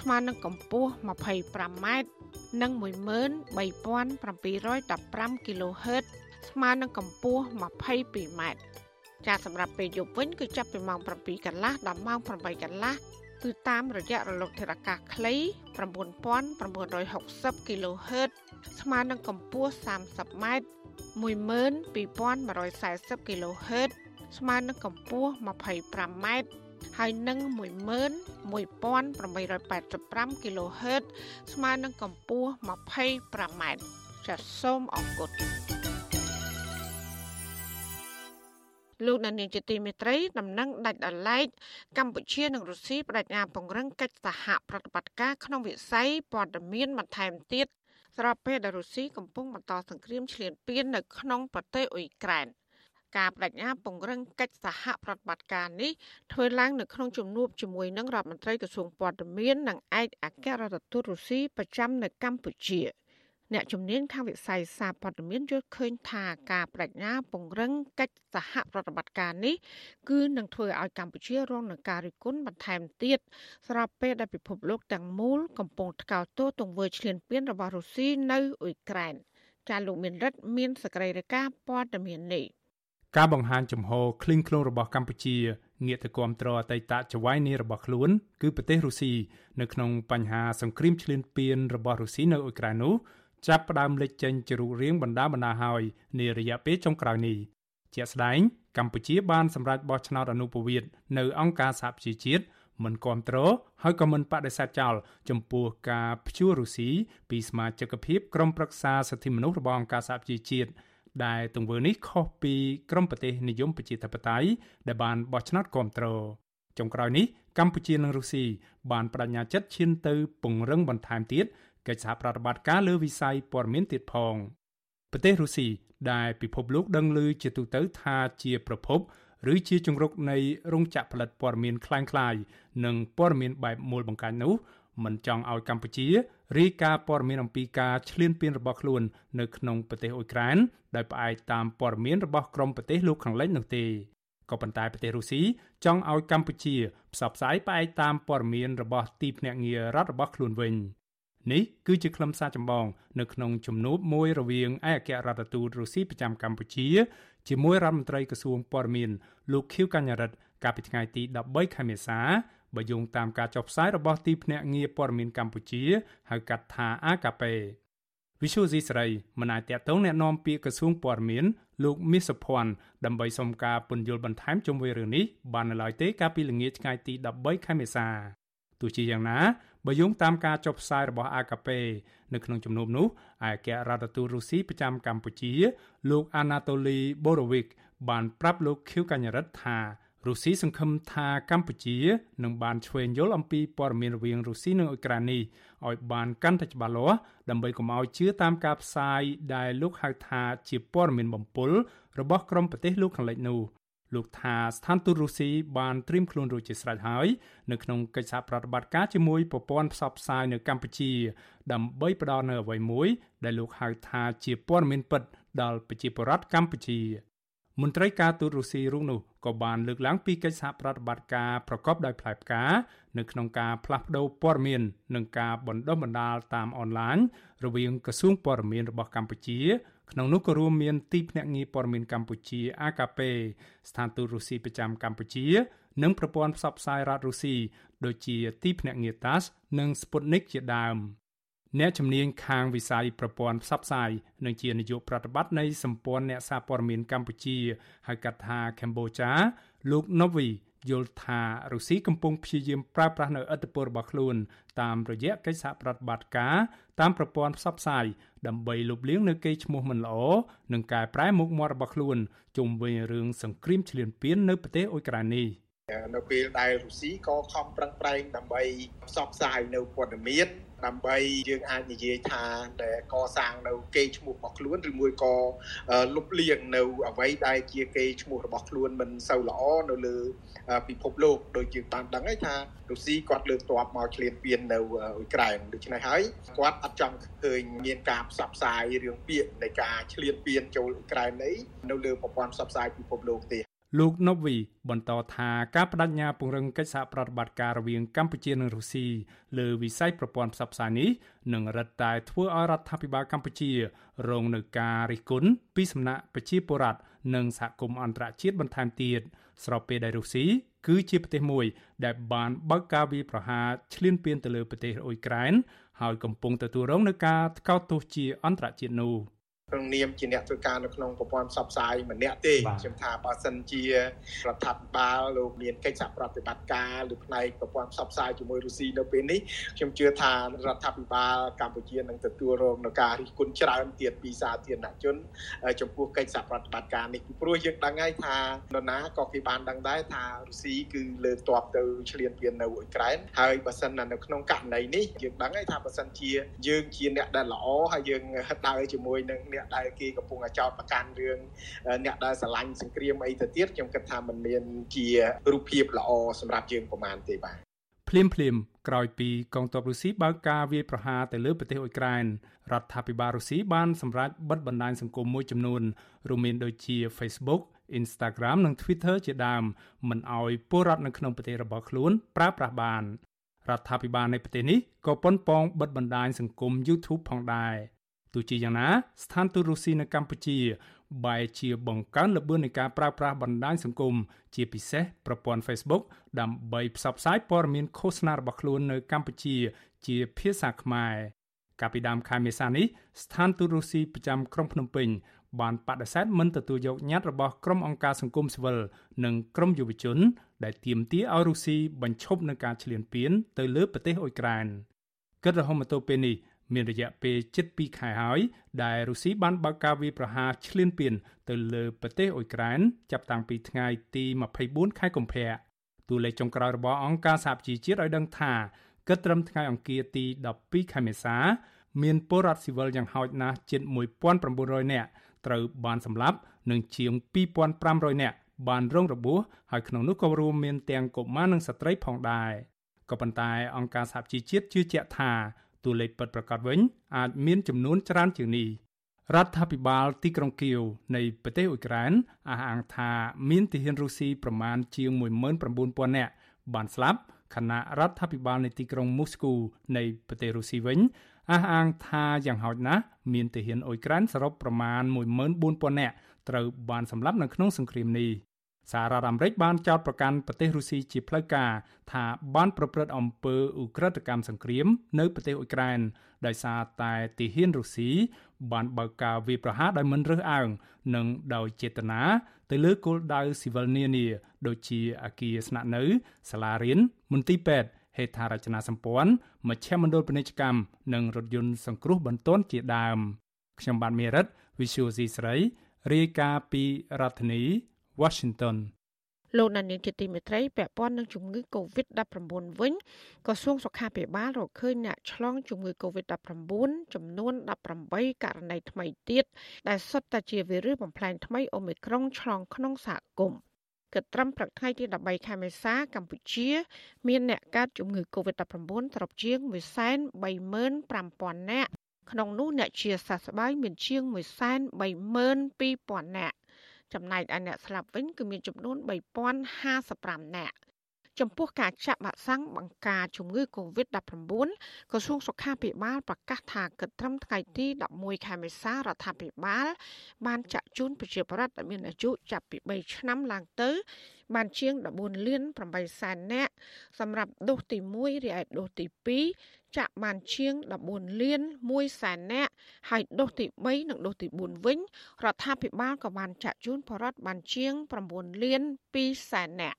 ស្មើនឹងកម្ពស់ 25m និង13715 kHz ស្មើនឹងកម្ពស់ 22m ចាសម្រាប់ពេលយប់វិញគឺចាប់ពីម៉ោង7កន្លះដល់ម៉ោង8កន្លះគឺតាមរយៈរលកធាតុអាកាសខ្លី9960 kHz ស្មើនឹងកម្ពស់ 30m 12140 kHz ស្មើនឹងកម្ពស់ 25m ហើយនឹង11885 kHz ស្មើនឹងកម្ពស់ 25m ចាសសូមអរគុណលោកនានីជាទីមេត្រីដំណឹងដាច់ដライកម្ពុជានិងរុស្ស៊ីបដិញ្ញាពង្រឹងកិច្ចសហប្រតិបត្តិការក្នុងវិស័យព័ត៌មានបន្ថែមទៀតស្របពេលដែលរុស្ស៊ីកំពុងបន្តសង្គ្រាមឈ្លានពាននៅក្នុងប្រទេសអ៊ុយក្រែន ការបដិញ្ញាពង្រឹងកិច្ចសហប្រតិបត្តិការនេះធ្វើឡើងនៅក្នុងជំនួបជាមួយនឹងរដ្ឋមន្ត្រីក្រសួងព័ត៌មាននិងឯកអគ្គរដ្ឋទូតរុស្ស៊ីប្រចាំនៅកម្ពុជា។អ្នកជំនាញខាងវិស័យសារព័ត៌មានយល់ឃើញថាការបដិញ្ញាពង្រឹងកិច្ចសហប្រតិបត្តិការនេះគឺនឹងធ្វើឲ្យកម្ពុជារងនឹងការរិះគន់បន្ថែមទៀតស្របពេលដែលពិភពលោកទាំងមូលកំពុងថ្កោលទោសទង្វើឈ្លានពានរបស់រុស្ស៊ីនៅអ៊ុយក្រែនចាលោកមានរិទ្ធមានសក្តិរការព័ត៌មាននេះ ការបង្ហាញចំហឃ្លីងឃ្លោងរបស់កម្ពុជាងាកទៅគ្រប់គ្រងអតីតចៅហ្វាយនីរបស់ខ្លួន គឺប្រទេសរុស្ស៊ីនៅក្នុងបញ្ហាសង្គ្រាមឈ្លានពានរបស់រុស្ស៊ីនៅអ៊ុយក្រែននោះចាប់ផ្ដើមលេចចេញជារូបរាងបណ្ដាបណ្ដាហើយនារយៈពេលចុងក្រោយនេះជាក់ស្ដែងកម្ពុជាបានសម្រេចបោះឆ្នោតអនុប្រវត្តិនៅអង្គការសហប្រជាជាតិមិនគ្រប់គ្រងហើយក៏មិនបដិសេធចោលចំពោះការព្យួររុស្ស៊ីពីសមាជិកភាពក្រុមប្រឹក្សាសិទ្ធិមនុស្សរបស់អង្គការសហប្រជាជាតិ ដែលទង្វើនេះខុសពីក្រុមប្រទេសនិយមប្រជាធិបតេយ្យដែលបានបោះឆ្នោតគ្រប់គ្រងចុងក្រោយនេះកម្ពុជានិងរុស្ស៊ីបានបដិញ្ញាចិត្តឈានទៅពង្រឹងបន្ថែមទៀតកិច្ចសហប្រតិបត្តិការលើវិស័យព័ត៌មានទៀតផងប្រទេសរុស្ស៊ីដែលពិភពលោកដឹងឮជាទូទៅថាជាប្រភព ឬជាជំរុកនៃរោងចក្រផលិតព័ត៌មានคล้ายៗនិងព័ត៌មានបែបមូលបង្កាច់នោះ មិនចង់ឲ្យកម្ពុជារាយការណ៍ព័ត៌មានអំពីការឈ្លានពានរបស់ខ្លួននៅក្នុងប្រទេសអ៊ុយក្រែនដោយផ្អែកតាមព័ត៌មានរបស់ក្រមប្រទេសលោកខាងលិចនោះទេក៏ប៉ុន្តែប្រទេសរុស្ស៊ីចង់ឲ្យកម្ពុជាផ្សព្វផ្សាយផ្អែកតាមព័ត៌មានរបស់ទីភ្នាក់ងាររដ្ឋរបស់ខ្លួនវិញ។នេះគឺជាខ្លឹមសារចម្បងនៅក្នុងជំនួបមួយរវាងឯកអគ្គរដ្ឋទូតរុស្ស៊ីប្រចាំកម្ពុជាជាមួយរដ្ឋមន្ត្រីក្រសួងព័ត៌មានលោកខៀវកញ្ញរិទ្ធកាលពីថ្ងៃទី13ខែមេសា បើយោងតាមការចុះផ្សាយរបស់ទីភ្នាក់ងារព័ត៌មានកម្ពុជាហៅកាត់ថា AKP វិសុយស៊ីស្រីមិនអាចតតងแนะនាំពាក្យក្រសួងព័ត៌មានលោកមាសសុភ័ណ្ឌដើម្បីសុំការពន្យល់បន្ថែមជុំវិញរឿងនេះបាននៅឡើយទេកាលពីល្ងាចថ្ងៃទី13ខែមេសា ទោះជាយ៉ាងណាបើយោងតាមការចុះផ្សាយរបស់ AKP នៅក្នុងជំនួបនោះឯកអគ្គរដ្ឋទូតរុស្ស៊ីប្រចាំកម្ពុជា លោក Anatoly Borovik បានប្រាប់លោកខៀវកញ្ញរិទ្ធថា រុស្ស៊ីសង្ឃឹមថាកម្ពុជានឹងបានឆ្វេងយល់អំពីព័ត៌មានរវាងរុស្ស៊ីនិងអ៊ុយក្រែននេះឲ្យបានកាន់តែច្បាស់លាស់ដើម្បីកុំឲ្យជឿតាមការផ្សាយដែលលោកហៅថាជាព័ត៌មានបំពុលរបស់ក្រុមប្រទេសលោកខាងលិចនោះលោកថាស្ថានទូតរុស្ស៊ីបានត្រៀមខ្លួនរួចជាស្រេចហើយនៅក្នុងកិច្ចសហប្រតិបត្តិការជាមួយប្រព័ន្ធផ្សព្វផ្សាយនៅកម្ពុជា ដើម្បីផ្ដល់នូវអ្វីមួយ ដែលលោកហៅថាជាព័ត៌មានពិតដល់ប្រជាពលរដ្ឋកម្ពុជា មន្ត្រីការទូតរុស្ស៊ីរូបនោះក៏បានលើកឡើងពីកិច្ចសហប្រតិបត្តិការប្រកបដោយផ្លែផ្កានៅក្នុងការផ្លាស់ប្តូរព័ត៌មាននិងការបណ្ដុះបណ្ដាលតាមអនឡាញរវាងក្រសួងព័ត៌មានរបស់កម្ពុជាក្នុងនោះក៏រួមមានទីភ្នាក់ងារព័ត៌មានកម្ពុជា AKP ស្ថានទូតរុស្ស៊ីប្រចាំកម្ពុជា និងប្រព័ន្ធផ្សព្វផ្សាយរដ្ឋរុស្ស៊ីដូចជាទីភ្នាក់ងារ TASS និង Sputnik ជាដើម។ អ្នកជំនាញខាងវិស័យប្រព័ន្ធផ្សព្វផ្សាយនិងជានាយកប្រតិបត្តិនៃសម្ព័ន្ធអ្នកសារព័ត៌មានកម្ពុជាហៅកាត់ថា Cambodia លោក Novi យល់ថារុស្ស៊ីកំពុងព្យាយាមប្រើប្រាស់នៅឥទ្ធិពលរបស់ខ្លួន តាមរយៈកិច្ចសហប្រតិបត្តិការតាមប្រព័ន្ធផ្សព្វផ្សាយដើម្បីលុបលាងនៅកេរ្តិ៍ឈ្មោះមិនល្អនិងកែប្រែមុខមាត់របស់ខ្លួនជុំវិញរឿងសង្គ្រាមឈ្លានពាននៅប្រទេសអ៊ុយក្រែននេះនៅពេលដែលរុស្ស៊ីក៏ខំប្រឹងប្រែងដើម្បីផ្សព្វផ្សាយនៅព័ត៌មាន ដើម្បីយើងអាចនិយាយថាដែលកសាងនៅគេឈ្មោះរបស់ខ្លួនឬមួយក៏លុបលាងនៅអ្វីដែលជាគេឈ្មោះរបស់ខ្លួនមិនសូវល្អនៅលើពិភពលោកដូចយើងបានដឹងហើយថារុស្ស៊ីគាត់លើកទ័ពមកឈ្លានពាននៅអ៊ុយក្រែនដូច្នេះហើយគាត់អត់ចង់ឃើញមានការផ្សព្វផ្សាយរឿងពាក្យនៃការឈ្លានពានចូលអ៊ុយក្រែននេះនៅលើប្រព័ន្ធផ្សព្វផ្សាយពិភពលោកទេ លោកណូវីបន្តថាការបដិញ្ញាពង្រឹងកិច្ចសហប្រតិបត្តិការរវាងកម្ពុជានិងរុស្ស៊ីលើវិស័យប្រព័ន្ធផ្សព្វផ្សាយនេះនឹងរឹតតែធ្វើឲ្យរដ្ឋាភិបាលកម្ពុជា រងនឹងការរិះគន់ពីសំណាក់ប្រជាពលរដ្ឋនិងសហគមន៍អន្តរជាតិបន្ថែមទៀតស្របពេលដែលរុស្ស៊ីគឺជាប្រទេសមួយ ដែលបានបើកការវាយប្រហារឈ្លានពានទៅលើប្រទេសអ៊ុយក្រែនហើយកំពុងទទួលរងនឹងការថ្កោលទោសជាអន្តរជាតិនោះ។ ក្នុងនាមជាអ្នកធ្វើការនៅក្នុងប្រព័ន្ធផ្សព្វផ្សាយម្នាក់ទេខ្ញុំថាបើសិនជារដ្ឋាភិបាលលោកមានកិច្ចសហប្រតិបត្តិការឬផ្នែកប្រព័ន្ធផ្សព្វផ្សាយជាមួយរុស្ស៊ីនៅពេលនេះខ្ញុំជឿថារដ្ឋាភិបាលកម្ពុជានឹងទទួលរងនឹងការរិះគន់ច្រើនទៀតពីសាធារណជន ចំពោះកិច្ចសហប្រតិបត្តិការនេះពីព្រោះយើងដឹងហើយថានរណាក៏គេបានដឹងដែរថារុស្ស៊ីគឺលើកទ័ពទៅឈ្លានពាននៅអ៊ុយក្រែនហើយបើសិននៅក្នុងករណីនេះយើងដឹងហើយថាបើសិនជាយើងជាអ្នកដែលល្អហើយយើងដើរជាមួយនឹងអ្នកដែលគេកំពុងចោទប្រកាន់រឿងអ្នកដែលស្រឡាញ់សង្គ្រាមអីទៅទៀតខ្ញុំគិតថាมันមានជារូបភាពល្អសម្រាប់យើងប្រហែលទេបាទភ្លាមភ្លាមក្រោយពីកងទ័ពរុស្ស៊ីបើកការវាយប្រហារទៅលើប្រទេសអ៊ុយក្រែនរដ្ឋាភិបាលរុស្ស៊ីបានសម្រេចបិទបណ្ដាញសង្គមមួយចំនួនរួមមានដូចជា Facebook Instagram និង Twitter ជាដើមមិនអោយពលរដ្ឋនៅក្នុងប្រទេសរបស់ខ្លួនប្រើប្រាស់បានរដ្ឋាភិបាលនៃប្រទេសនេះក៏ប៉ុនប៉ងបិទបណ្ដាញសង្គម YouTube ផងដែរ ទោះជាយ៉ាងណាស្ថានទូតរុស្ស៊ីនៅកម្ពុជាបែរជាបង្កើនល្បឿននៃការប្រើប្រាស់បណ្ដាញសង្គមជាពិសេសប្រព័ន្ធ Facebook ដើម្បីផ្សព្វផ្សាយព័ត៌មានឃោសនារបស់ខ្លួននៅកម្ពុជាជាភាសាខ្មែរកាលពីដើមខែមេសានេះស្ថានទូតរុស្ស៊ីប្រចាំក្រុងភ្នំពេញបានបដិសេធមិនទទួលយកញត្តិរបស់ក្រុមអង្គការសង្គមស៊ីវិលនិងក្រុមយុវជន ដែលទាមទារឲ្យរុស្ស៊ីបញ្ឈប់នឹងការឈ្លានពានទៅលើប្រទេសអ៊ុយក្រែនគិតរហូតមកទល់ពេលនេះ មានរយៈពេលជិត2ខែហើយដែលរុស្ស៊ីបានបើកការវាយប្រហារឈ្លានពានទៅលើប្រទេសអ៊ុយក្រែនចាប់តាំងពីថ្ងៃទី24ខែកុម្ភៈតួលេខចុងក្រោយរបស់អង្គការសហប្រជាជាតិឲ្យដឹងថាគិតត្រឹមថ្ងៃអង្គារទី12ខែមេសា មានពលរដ្ឋស៊ីវិលយ៉ាងហោចណាស់ជិត1900នាក់ត្រូវបានសម្លាប់និងជាង2500នាក់បានរងរបួសហើយក្នុងនោះក៏រួមមានទាំងកុមារនិងស្ត្រីផងដែរក៏ប៉ុន្តែអង្គការសហជីវជាតិជឿជាក់ថា តួលេខពិតប្រាកដវិញអាចមានចំនួនច្រើនជាងនេះរដ្ឋាភិបាលទីក្រុងគៀវនៃប្រទេសអ៊ុយក្រែនអះអាងថាមានទាហានរុស្ស៊ីប្រមាណជាង19000នាក់បានស្លាប់ខណៈរដ្ឋាភិបាលនៃទីក្រុងមូស្គូនៃប្រទេសរុស្ស៊ីវិញអះអាងថាយ៉ាងហោចណាស់មានទាហានអ៊ុយក្រែនសរុបប្រមាណ14000នាក់ត្រូវបានសម្លាប់នៅក្នុងសង្គ្រាមនេះ សហរដ្ឋអាមេរិកបានចោទប្រកាន់ប្រទេសរុស្ស៊ីជាផ្លូវការថាបានប្រព្រឹត្តអំពើឧក្រិដ្ឋកម្មសង្គ្រាមនៅប្រទេសអ៊ុយក្រែនដោយសារតែទាហានរុស្ស៊ីបានបើកការវាយប្រហារដោយមិនរើសអើងនិងដោយចេតនាទៅលើគោលដៅស៊ីវិលនានាដូចជាអគារស្នាក់នៅសាលារៀនមន្ទីរពេទ្យហេដ្ឋារចនាសម្ព័ន្ធមជ្ឈមណ្ឌលពាណិជ្ជកម្មនិងរថយន្តសង្គ្រោះបន្ទាន់ជាដើមខ្ញុំបាទមេរិត Visual C ស្រីរាយការណ៍ពីរដ្ឋធានី Washington លោកណានៀងជាទីមេត្រីពាក់ព័ន្ធនឹងជំងឺ Covid-19 វិញក្រសួងសុខាភិបាលរកឃើញអ្នកឆ្លងជំងឺ Covid-19 ចំនួន18ករណីថ្មីទៀតដែលសុទ្ធតែជាវីរុសបំផ្លែងថ្មីអូមីក្រុងឆ្លងក្នុងសហគមន៍គិតត្រឹមព្រឹកថ្ងៃទី13ខែមេសាកម្ពុជា មានអ្នកកើតជំងឺ Covid-19 ត្រប់ជាង135,000នាក់ក្នុងនោះអ្នកជាសះស្បើយមានជាង132,000នាក់ ចំណែកឯអ្នកស្លាប់វិញគឺមានចំនួន3055នាក់ចំពោះការចាក់វ៉ាក់សាំងបង្ការជំងឺ Covid-19 ក្រសួងសុខាភិបាលប្រកាសថាគិតត្រឹមថ្ងៃទី11ខែមេសារដ្ឋាភិបាល បានចាក់ជូនប្រជាពលរដ្ឋដែលមានអាយុចាប់ពី3ឆ្នាំឡើងទៅ បានជាង14លាន8សែននាក់សម្រាប់ដូសទី1រីឯដូសទី2ចាក់បានជាង14លាន1សែននាក់ហើយដូសទី3និងដូសទី4វិញរដ្ឋាភិបាលក៏បានចាក់ជូនបរិវត្តបានជាង9លាន2សែននាក់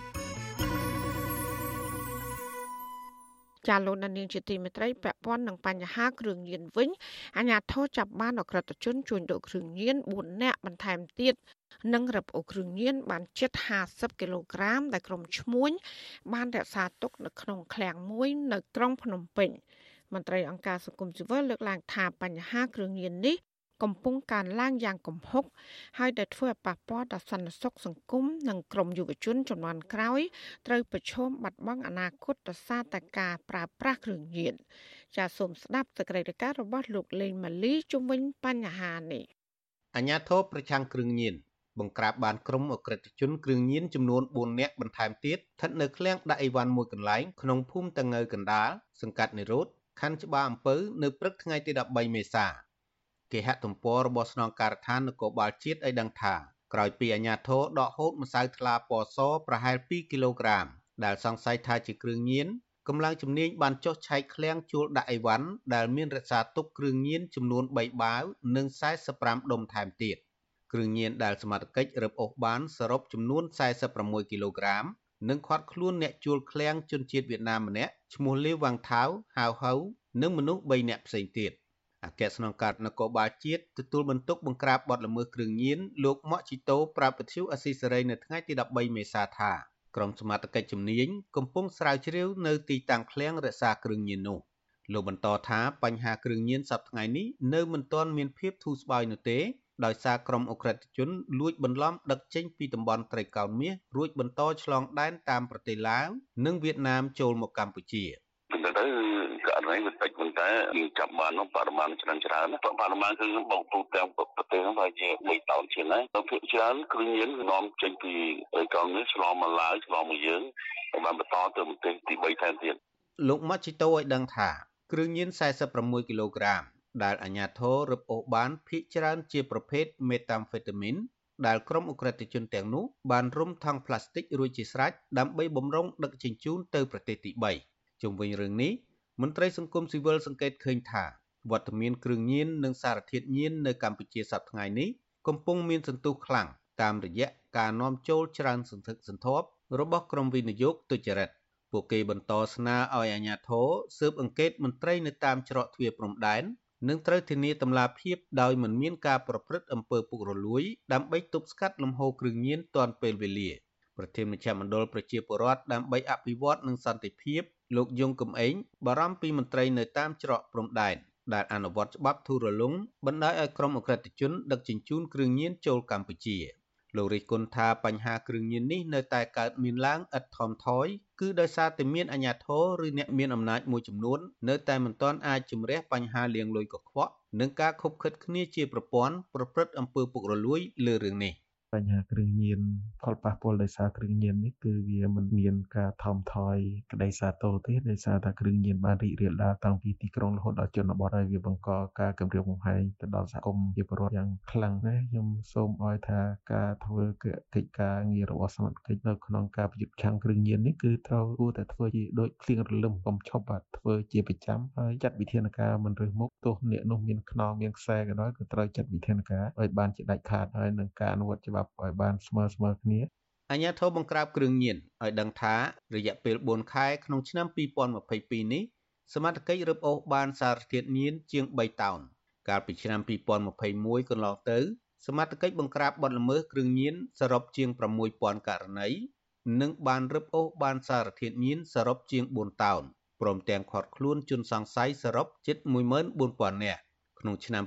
ចាលោកនាងជាទីមេត្រីពាក់ព័ន្ធនឹងបញ្ហាគ្រឿងញៀនវិញអាជ្ញាធរចាប់បានអក្រិតជនជួញដូរគ្រឿងញៀន4នាក់បន្ថែមទៀតនិងរឹបអូសគ្រឿងញៀនបានជិត50គីឡូក្រាមដែលក្រុមឈ្មួញបានរក្សាទុកនៅក្នុងឃ្លាំងមួយនៅក្រុងភ្នំពេញមន្ត្រីអង្គការសង្គមស៊ីវិលលើកឡើងថាបញ្ហាគ្រឿងញៀននេះ កំពុងកើនឡើងយ៉ាងគំហុកហើយដែលធ្វើឲ្យប៉ះពាល់ដល់សន្តិសុខសង្គមនិងក្រុមយុវជនចំនួនក្រោយត្រូវប្រឈមបាត់បង់អនាគតដោយសារតែការប្រើប្រាស់គ្រឿងញៀនចាសសូមស្ដាប់សេចក្តីរាយការណ៍របស់លោកលេងម៉ាលីជុំវិញបញ្ហានេះអញ្ញាធិបប្រឆាំងគ្រឿងញៀនបង្ក្រាបបានក្រុមអក្រិតជនគ្រឿងញៀនចំនួន4នាក់បន្ថែមទៀតស្ថិតនៅឃ្លាំងដាក់អីវ៉ាន់មួយកន្លែងក្នុងភូមិតងើកណ្ដាលសង្កាត់និរោធខណ្ឌច្បារអំពៅនៅព្រឹកថ្ងៃទី13មេសា គេហទំព័ររបស់ស្នងការដ្ឋាននគរបាលជាតិឲ្យដឹងថាក្រោយពីអាជ្ញាធរដកហូតម្សៅថ្លាពណ៌សប្រហែល2គីឡូក្រាម ដែលសង្ស័យថាជាគ្រឿងញៀនកម្លាំងជំនាញបានចុះឆែកឃ្លាំងជួលដាក់អីវ៉ាន់ដែលមានរក្សាទុកគ្រឿងញៀនចំនួន3បាវនិង45ដុំថែមទៀត។គ្រឿងញៀនដែលសមត្ថកិច្ចរឹបអូសបានសរុបចំនួន46គីឡូក្រាមនិងឃាត់ខ្លួនអ្នកជួលឃ្លាំងជនជាតិវៀតណាមម្នាក់ឈ្មោះលាវវ៉ាងថៅហៅហៅនិងមនុស្ស3នាក់ផ្សេងទៀត អគ្គស្នងការនគរបាលជាតិទទួលបន្ទុកបង្ក្រាបបទល្មើសគ្រឿងញៀនលោកម៉ាក់ជីតូប្រាប់វិទ្យុអស៊ីសេរីនៅថ្ងៃទី13មេសាថាក្រុមសមត្ថកិច្ចជំនាញកំពុងស្រាវជ្រាវនៅទីតាំងឃ្លាំងរក្សាគ្រឿងញៀននោះលោកបន្តថាបញ្ហាគ្រឿងញៀនសប្តាហ៍នេះនៅមិនទាន់មានភាពធូរស្បើយនោះទេដោយសារក្រុមអ ுக ្រិតជនលួចបន្លំដឹកចេញពីតំបន់ត្រីកោណមាសរួចបន្តឆ្លងដែនតាមប្រទេសឡាវនិងវៀតណាមចូលមកកម្ពុជាទៅទៅ ករណីវាតិចប៉ុន្តែយើងចាប់បាននោះបរិមាណច្រើនច្រើនបរិមាណគឺបងទូទាំងប្រទេសហ្នឹងវាជា3តោនជាងហើយទៅភាគច្រើនគ្រឿងញៀននាំចេញពីត្រីកោណមាសឆ្លងមកឡាវឆ្លងមកយើងបានបន្តទៅប្រទេសទី3ថែមទៀតលោកម៉ាជីតូឲ្យដឹងថាគ្រឿងញៀន46គីឡូក្រាមដែលអាជ្ញាធររឹបអូសបានភ ieck ច្រើនជាប្រភេទមេតាំហ្វេតាមីនដែលក្រុមអ ுக ្រិតជនទាំងនោះបានរុំថង់ផ្លាស្ទិករួចជាស្រេចដើម្បីបំរុងដឹកជញ្ជូនទៅប្រទេសទី3ជុំវិញរឿងនេះ មន្ត្រីសង្គមស៊ីវិលសង្កេតឃើញថាវត្តមានគ្រឿងញៀននិងសារធាតុញៀននៅកម្ពុជាសប្តាហ៍នេះកំពុងមានសន្ទុះខ្លាំងតាមរយៈការនាំចូលច្រើនសន្ធឹកសន្ធាប់របស់ក្រុមវិនិយោគទុច្ចរិតពួកគេបន្តស្នើឲ្យអាជ្ញាធរស៊ើបអង្កេតមន្ត្រីនៅតាមច្រកទ្វារព្រំដែននិងត្រូវធានាតម្លាភាពដោយមិនមានការប្រព្រឹត្តអំពើពុករលួយដើម្បីទប់ស្កាត់លំហូរគ្រឿងញៀនទាន់ពេលវេលាប្រធានមជ្ឈមណ្ឌលប្រជាពលរដ្ឋដើម្បីអភិវឌ្ឍនិងសន្តិភាព លោកយងកំឯងបារម្ភពីមន្ត្រីនៅតាមច្រកព្រំដែនដែលអនុវត្តច្បាប់ធូររលុងបណ្ដាលឲ្យក្រុមអក្រិតជនដឹកជញ្ជូនគ្រឿងញៀនចូលកម្ពុជាលោករិះគន់ថាបញ្ហាគ្រឿងញៀននេះនៅតែកើតមានឡើងឥតថមថយគឺដោយសារតែមានអាជ្ញាធរឬអ្នកមានអំណាចមួយចំនួននៅតែមិនទាន់អាចជំរះបញ្ហាលាងលុយកខ្វក់និងការខົບខិតគ្នាជាប្រព័ន្ធប្រព្រឹត្តអំពើពុករលួយលើរឿងនេះ។ បញ្ហាគ្រឿងញៀនផលប៉ះពាល់ដោយសារគ្រឿងញៀននេះគឺវាមិនមានការថមថយក្តីសាទរទេដោយសារតែគ្រឿងញៀនបានរីករាលដាលតាំងពីទីក្រុងរហូតដល់ជនបទហើយវាបង្កការគំរាមកំហែងទៅដល់សហគមន៍ជាពលរដ្ឋយ៉ាងខ្លាំងណាស់ខ្ញុំសូមឲ្យថាការធ្វើកិច្ចការងាររបស់សមត្ថកិច្ចនៅក្នុងការប្រយុទ្ធឆាំងគ្រឿងញៀននេះគឺត្រូវគួរតែធ្វើជាដូចភ្លៀងរលឹមកុំឈប់បាទធ្វើជាប្រចាំហើយចាត់វិធានការមិនរើសមុខទោះអ្នកនោះមានខ្នងមានខ្សែក៏ដោយក៏ត្រូវចាត់វិធានការឲ្យបានជាដាច់ខាតហើយនឹងការអនុវត្តច្បាប់ប់ឲ្យបានស្មើស្មើគ្នាអាញាធរបង្ក្រាបគ្រឿងញៀនឲ្យដឹងថារយៈពេល4ខែក្នុងឆ្នាំ2022នេះសមត្ថកិច្ចរឹបអូសបានសារធាតុញៀនជាង3តោនកាលពីឆ្នាំ2021កន្លងទៅ សមត្ថកិច្ចបង្ក្រាបបទល្មើសគ្រឿងញៀនសរុបជាង6000ករណីនិងបានរឹបអូសបានសារធាតុញៀនសរុបជាង4តោនព្រមទាំងឃាត់ខ្លួនជនសង្ស័យសរុបជិត14000នាក់ក្នុងឆ្នាំ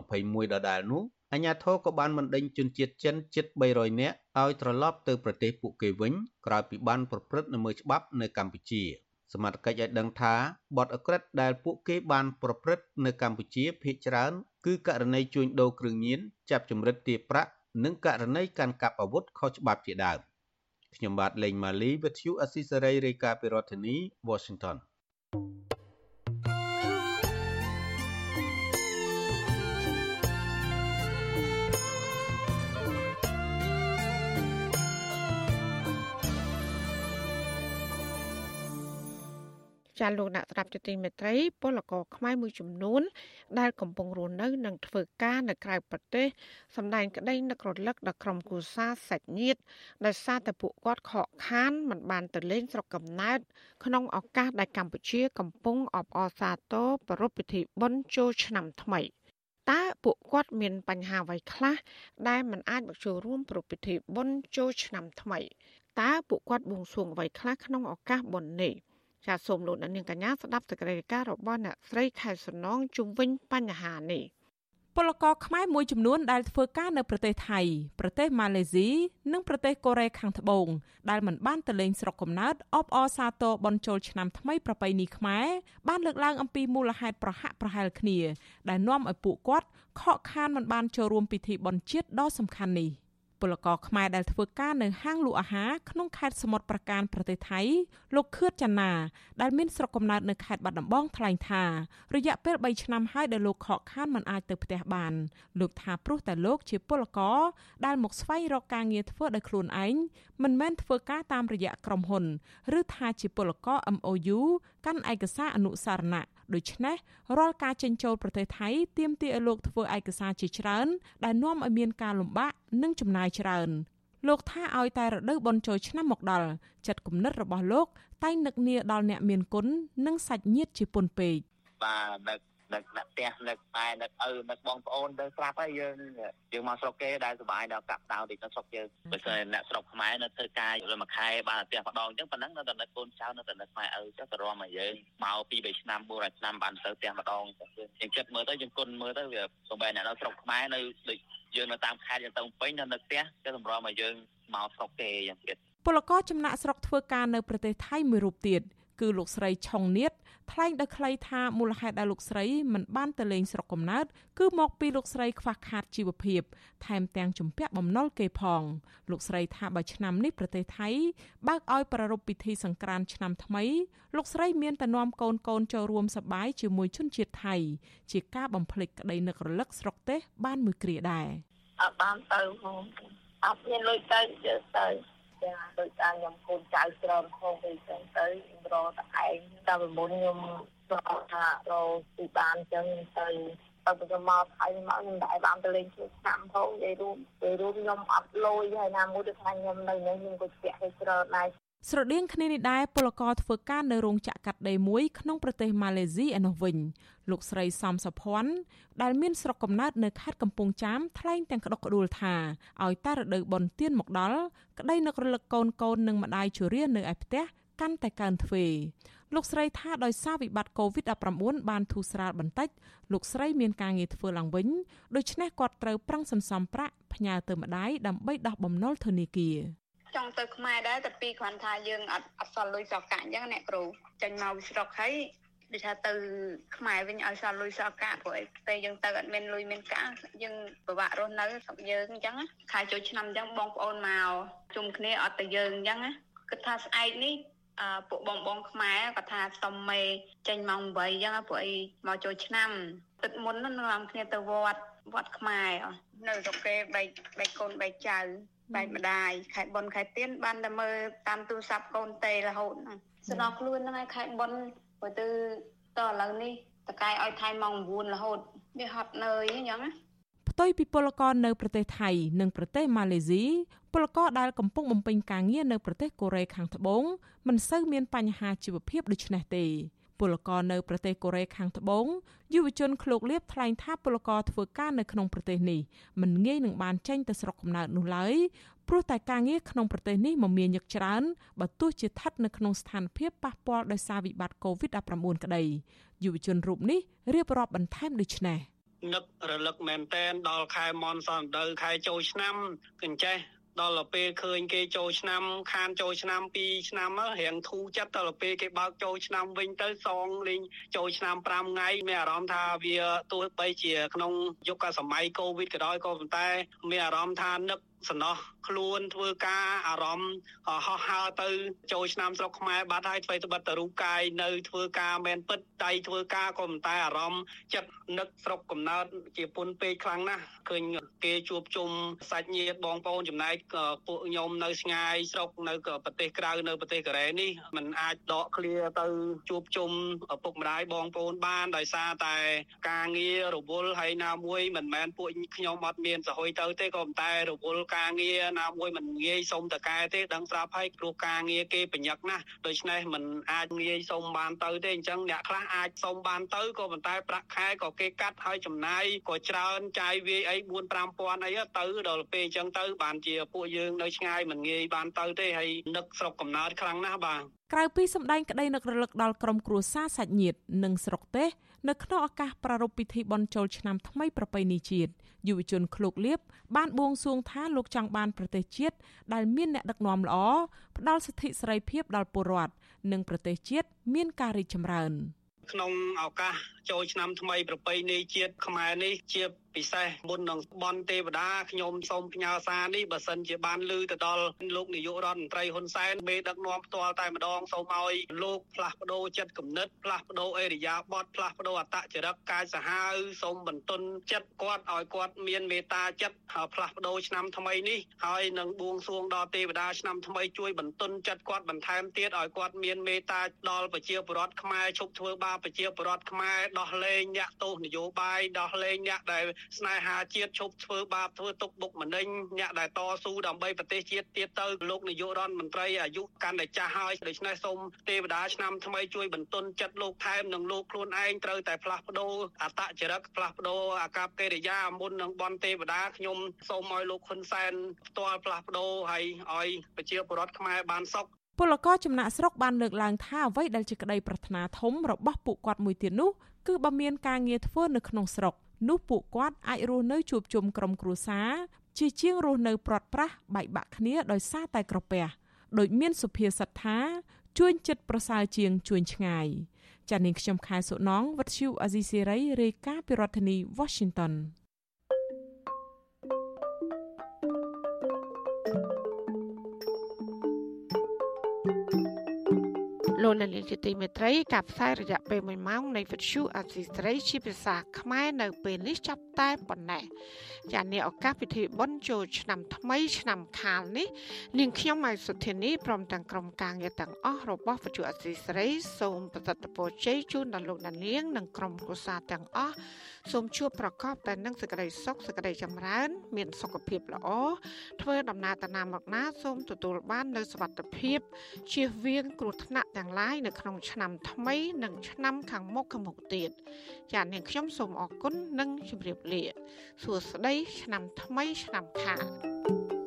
2021ដដែលនោះ អាញាធរក៏បានបណ្ដេញជនជាតិចិនជិត300នាក់ឲ្យត្រឡប់ទៅប្រទេសពួកគេវិញក្រោយពីបានប្រព្រឹត្តល្មើសច្បាប់នៅកម្ពុជាសមត្ថកិច្ចឲ្យដឹងថាបទអក្រិតដែលពួកគេបានប្រព្រឹត្តនៅកម្ពុជាភាគច្រើនគឺករណីជួញដូរគ្រឿងញៀនចាប់ចម្រិតទារប្រាក់និងករណីកាន់កាប់អាវុធខុសច្បាប់ជាដើមខ្ញុំបាទលេងម៉ាលីវិទ្យុអស៊ីសេរីរាយការណ៍ពីរដ្ឋធានី Washington ចាលោកអ្នកស្ដាប់ជាទីមេត្រីពលករខ្មែរមួយចំនួន ដែលកំពុងរស់នៅនិងធ្វើការនៅក្រៅប្រទេសសម្ដែងក្តីនឹករលឹកដល់ក្រុមគូសាសាច់ញាតិដែលសារតែពួកគាត់ខកខានមិនបានទៅលេងស្រុកកំណើតក្នុងឱកាសដែលកម្ពុជាកំពុងអបអរសាទរប្រារព្ធពិធីបុណ្យចូលឆ្នាំថ្មីតើពួកគាត់មានបញ្ហាអ្វីខ្លះដែលមិនអាចមកចូលរួមប្រពៃពិធីបុណ្យចូលឆ្នាំថ្មីតើពួកគាត់បួងសួងអ្វីខ្លះក្នុងឱកាសបុណ្យនេះ ចាសសូមលោកអ្នកនាងកញ្ញាស្ដាប់សេចក្តីរាយការណ៍របស់អ្នកស្រីខែសំណងជុំវិញបញ្ហានេះពលករខ្មែរមួយចំនួនដែលធ្វើការនៅប្រទេសថៃប្រទេសម៉ាឡេស៊ីនិងប្រទេសកូរ៉េខាងត្បូងដែលមិនបានទៅលេងស្រុកកំណើតអបអរសាទរបន់ជោលឆ្នាំថ្មីប្រពៃណីខ្មែរបានលើកឡើងអំពីមូលហេតុប្រហាក់ប្រហែលគ្នា ដែលនាំឲ្យពួកគាត់ខកខានមិនបានចូលរួមពិធីបុណ្យជាតិដ៏សំខាន់នេះ។ ពលករខ្មែរដែលធ្វើការនៅហាងលក់អាហារក្នុងខេត្តសមុទ្រប្រការប្រទេសថៃលោកខឿតចាណាដែលមានស្រុកកំណើតនៅខេត្តបាត់ដំបងថ្លែងថារយៈពេល3ឆ្នាំហើយដែលលោកខកខានមិនអាចទៅផ្ទះបានលោកថាព្រោះតែលោកជាពលករដែលមកស្វែងរកការងារធ្វើដោយខ្លួនឯងមិនមែនធ្វើការតាមរយៈក្រុមហ៊ុន ឬថាជាពលករ MOU កាន់ឯកសារអនុសារណៈដូច្នេះរាល់ការចេញចូលប្រទេសថៃទាមទារឲ្យលោកធ្វើឯកសារជាច្រើន ដែលនាំឲ្យមានការលំបាកនិងចំណាយច្រើនលោកថាឲ្យតែរដូវបុណ្យចូលឆ្នាំមកដល់ចិត្តគំនិតរបស់លោកតែងនឹកនាដល់អ្នកមានគុណនិងសាច់ញាតិជាពុនពេកបាទ នឹកនឹកអ្នកផ្ទះនឹកម៉ែនឹកឪនឹកបងប្អូនទៅស្រាប់ហើយយើងយើងមកស្រុកគេដែលសុបាយដល់កាប់ដៅតិចទៅស្រុកយើងបើសិនអ្នកស្រុកខ្មែរនៅធ្វើការលើមួយខែបានផ្ទះម្ដងអញ្ចឹងប៉ុណ្ណឹងនៅតែនឹកកូនចៅនៅតែនឹកម៉ែឪចុះទៅរំមកយើងមកពី3ឆ្នាំ4ឆ្នាំបានទៅផ្ទះម្ដងយើងចិត្តមើលទៅយើងគុណមើលទៅវាសំបីអ្នកនៅស្រុកខ្មែរនៅដូចយើងនៅតាមខេត្តយើងទៅពេញនៅនៅផ្ទះគេសម្រាប់មកយើងមកស្រុកគេយ៉ាងទៀតពលករចំណាក់ស្រុកធ្វើការនៅប្រទេសថៃមួយរូបទៀតគឺលោកស្រីឆុងនៀត ថ្លែងដោយខ្លីថាមូលហេតុដែលលោកស្រីមិនបានទៅលេងស្រុកកំណើតគឺមកពីលោកស្រីខ្វះខាតជីវភាព ថែមទាំងជំពាក់បំណុលគេផង លោកស្រីថាបើឆ្នាំនេះប្រទេសថៃបើកឲ្យប្រារព្ធពិធីសង្ក្រាន្តឆ្នាំថ្មីលោកស្រីមានតែនាំកូនកូនចូលរួមសប្បាយជាមួយជនជាតិថៃ ជាការបំភ្លេចក្តីនឹករលឹកស្រុកទេសបានមួយគ្រាដែរអត់បានទៅផងអត់មានលុយទៅជើទៅ ចាដោយសារខ្ញុំកូនចៅច្រើនហងទៅចឹងទៅរកតែឯងតែពីមុនខ្ញុំស្គាល់ថារកពីបានចឹងទៅទៅខ្ញុំមកថៃមកខ្ញុំតែបានទៅលេងជួយឆ្នាំផងនិយាយរួមនិយាយរួមខ្ញុំអត់លុយហើយណាមួយទៅថាខ្ញុំនៅនេះខ្ញុំក៏ស្ទាក់ទៅច្រើនដែរ ស្រដៀងគ្នានេះដែរពលករធ្វើការនៅរោងចក្រកាត់ដេរមួយក្នុងប្រទេសម៉ាឡេស៊ីឯនោះវិញលោកស្រីសំសុភ័ណ្ឌដែលមានស្រុកកំណើតនៅខេត្តកំពង់ចាមថ្លែងទាំងក្តុកក្តួលថាឲ្យតែរដូវបុណ្យទានមកដល់ក្តីនឹករលឹកកូនកូននិងម្ដាយជរានៅឯផ្ទះកាន់តែកើនទ្វេលោកស្រីថាដោយសារវិបត្តិ COVID-19 បានធូរស្រាលបន្តិចលោកស្រីមានការងារធ្វើឡើងវិញដូច្នេះគាត់ត្រូវប្រឹងសន្សំប្រាក់ផ្ញើទៅម្ដាយដើម្បីដោះបំណុលធនាគារ ចង់ទៅខ្មែរដែរតែពីគ្រាន់ថាយើងអត់អត់សល់លុយសល់កាក់អញ្ចឹងអ្នកគ្រូចេញមកវិស្រុកហើយដូចថាទៅខ្មែរវិញឲ្យសល់លុយសល់កាក់ព្រោះពេលយើងទៅអត់មានលុយមានកាក់យើងពិបាករស់នៅស្រុកយើងអញ្ចឹងខែចូលឆ្នាំអញ្ចឹងបងប្អូនមកជុំគ្នាអត់ទៅយើងអញ្ចឹងគិតថាស្អែកនេះអឺពួកបងបងខ្មែរគាត់ថាសុំមេចេញម៉ោង8អញ្ចឹងព្រោះអីមកចូលឆ្នាំទឹកមុននោះនាំគ្នាទៅវត្តវត្តខ្មែរនៅស្រុកគេបែកបែកកូនបែកចៅ បែកម្ដាយខែបុនខែទៀនបានតែមើលតាមទូរស័ព្ទកូនតេរហូតហ្នឹងស្នងខ្លួនហ្នឹងហើយខែបុនព្រោះទៅតឥឡូវនេះតកែឲ្យថៃម៉ោង9រហូតវាហត់នឿយអញ្ចឹងណាផ្ទុយពីពលករនៅប្រទេសថៃនិងប្រទេសម៉ាឡេស៊ីពលករដែលកំពុងបំពេញការងារនៅប្រទេសកូរ៉េខាងត្បូងមិនសូវមានបញ្ហាជីវភាពដូចនេះទេ ពលករនៅប្រទេសកូរ៉េខាងត្បូងយុវជនឃ្លោកលៀបថ្លែងថាពលករធ្វើការនៅក្នុងប្រទេសនេះមិនងាយនឹងបានចេញទៅស្រុកកំណើតនោះឡើយព្រោះតែការងារក្នុងប្រទេសនេះមមាញឹកច្រើនបើទោះជាស្ថិតនៅក្នុងស្ថានភាពប៉ះពាល់ដោយសារវិបត្តិ COVID-19 ក្តីយុវជនរូបនេះរៀបរាប់បន្ថែមដូចនេះនឹករលឹកមែនតែនដល់ខែមនសនដៅខែចូលឆ្នាំកញ្ចេះ ដល់ពេលឃើញគេចូលឆ្នាំខានចូលឆ្នាំ2ឆ្នាំរៀងធូរចិត្តដល់ពេលគេបើកចូលឆ្នាំវិញទៅសងលេងចូលឆ្នាំ5ថ្ងៃមានអារម្មណ៍ថាវាទោះបីជាក្នុងយុគសម័យកូវីដក៏ដោយក៏ប៉ុន្តែមានអារម្មណ៍ថានឹកសំណោះខ្លួនធ្វើការអារម្មណ៍ហោះហើរទៅចូលឆ្នាំស្រុកខ្មែរបាត់ហើយធ្វើត្បិតតរូបកាយនៅធ្វើការមែនពិតដៃធ្វើការក៏ប៉ុន្តែអារម្មណ៍ចិត្តនឹកស្រុកកំណើតជាពុនពេកខ្លាំងណាស់ឃើញគេជួបជុំសាច់ញាតិបងប្អូនចំណែកពួកខ្ញុំនៅឆ្ងាយស្រុកនៅប្រទេសក្រៅនៅប្រទេសកូរ៉េនេះมันអាចដកឃ្លាទៅជួបជុំឪពុកម្ដាយបងប្អូនបានដោយសារតែការងាររវល់ហើយណាមួយមិនមែនពួកខ្ញុំអត់មានសហួយទៅទេក៏ប៉ុន្តែរវល់ការងារណាមួយមិនងាយសុំតកែទេដឹងស្រាប់ហើយព្រោះការងារគេប្រញាប់ណាស់ដូច្នេះមិនអាចងាយសុំបានទៅទេអញ្ចឹងអ្នកខ្លះអាចសុំបានទៅក៏ប៉ុន្តែប្រាក់ខែក៏គេកាត់ហើយចំណាយក៏ច្រើនចាយវាយអី4 5000អីទៅដល់ពេលអញ្ចឹងទៅបានជាពួកយើងនៅឆ្ងាយមិនងាយបានទៅទេហើយនឹកស្រុកកំណើតខ្លាំងណាស់បាទក្រៅពីសម្ដែងក្តីនឹករលឹកដល់ក្រុមគ្រួសារសាច់ញាតិនិងស្រុកទេសនៅក្នុងឱកាសប្រារព្ធពិធីបុណ្យចូលឆ្នាំថ្មីប្រពៃណីជាតិ យុវជនឃ្លោកលៀបបានបួងសួងថាលោកចង់បានប្រទេសជាតិដែលមានអ្នកដឹកនាំល្អផ្ដល់សិទ្ធិសេរីភាពដល់ពលរដ្ឋនិងប្រទេសជាតិមានការរីកចម្រើនក្នុងឱកាសចូលឆ្នាំថ្មីប្រពៃណីជាតិខ្មែរនេះជា ពិសេសមុននឹងបនទេវតាខ្ញុំសូមផ្ញើសារនេះបើសិនជាបានលើទៅដល់លោកនាយករដ្ឋមន្ត្រីហ៊ុនសែនមេដឹកនាំផ្ទាល់តែម្ដងសូមឲ្យលោកផ្លាស់ប្ដូរចិត្តគំនិតផ្លាស់ប្ដូរអេរយាប័តផ្លាស់ប្ដូរអត្តចរិតកាយសាហាវសូមបន្ទន់ចិត្តគាត់ឲ្យគាត់មានមេត្តាចិត្តផ្លាស់ប្ដូរឆ្នាំថ្មីនេះហើយនឹងបួងសួងដល់ទេវតាឆ្នាំថ្មីជួយបន្ទន់ចិត្តគាត់បន្ថែមទៀតឲ្យគាត់មានមេត្តាដល់ប្រជាពលរដ្ឋខ្មែរឈប់ធ្វើបាបប្រជាពលរដ្ឋខ្មែរដោះលែងអ្នកទោសនយោបាយដោះលែងអ្នកដែលស្នេហាជាតិឈប់ធ្វើបាបធ្វើទុកបុកម្នេញអ្នកដែលតស៊ូដើម្បីប្រទេសជាតិទៀតទៅលោកនាយករដ្ឋមន្ត្រីអាយុកាន់តែចាស់ហើយដូច្នេះសូមទេវតាឆ្នាំថ្មីជួយបន្ទន់ចិត្តលោកថែមនិងលោកខ្លួនឯងត្រូវតែផ្លាស់ប្ដូរអត្តចរិតផ្លាស់ប្ដូរអាកប្បកិរិយាមុននឹងបនទេវតាខ្ញុំសូមឲ្យលោកហ៊ុនសែនផ្ទាល់ផ្លាស់ប្ដូរហើយឲ្យប្រជាពលរដ្ឋខ្មែរបានសុខពលករចំណាក់ស្រុកបានលើកឡើងថាអ្វីដែលជាក្តីប្រាថ្នាធំរបស់ពួកគាត់មួយទៀតនោះគឺបើមានការងារធ្វើនៅក្នុងស្រុក នោះពួកគាត់អាចរស់នៅជួបជុំក្រុមគ្រួសារជាជាងរស់នៅព្រាត់ប្រាសបែកបាក់គ្នាដោយសារតែក្រពះដូចមានសុភាសិតថាជួញចិត្តប្រសើរជាងជួញឆ្ងាយចា៎នាងខ្ញុំខែសុណងវັດឈូអាស៊ីសេរីរាយការណ៍ពីរដ្ឋធានី Washington លលោកនាយកជាទីមេត្រីការផ្សាយរយៈពេល1ម៉ោងនៃវិទ្យុអសីស្រីជាភាសាខ្មែរនៅពេលនេះចាប់តែប៉ុណ្ណេះចានាឱកាសពិធីបុណ្យចូលឆ្នាំថ្មីឆ្នាំខាលនេះនាងខ្ញុំម៉ៃសុធានីព្រមទាំងក្រុមការងារទាំងអស់របស់វិទ្យុអសីស្រីសូមប្រតិបត្តិជ័យជូនដល់លោកនាងនិងក្រុមគ្រួសារទាំងអស់សូមជួបប្រកបតែនឹងសេចក្តីសុខសេចក្តីចម្រើន មានសុខភាពល្អធ្វើដំណើរទៅណាមកណាសូមទទួលបាននូវសុខភាពជៀសវាងគ្រោះថ្នាក់ទាំងឡាយនៅក្នុងឆ្នាំថ្មី និងឆ្នាំខាងមុខខាងមុខទៀតចា៎នាងខ្ញុំសូមអរគុណនិងជម្រាបលាសួស្តីឆ្នាំថ្មីឆ្នាំខាល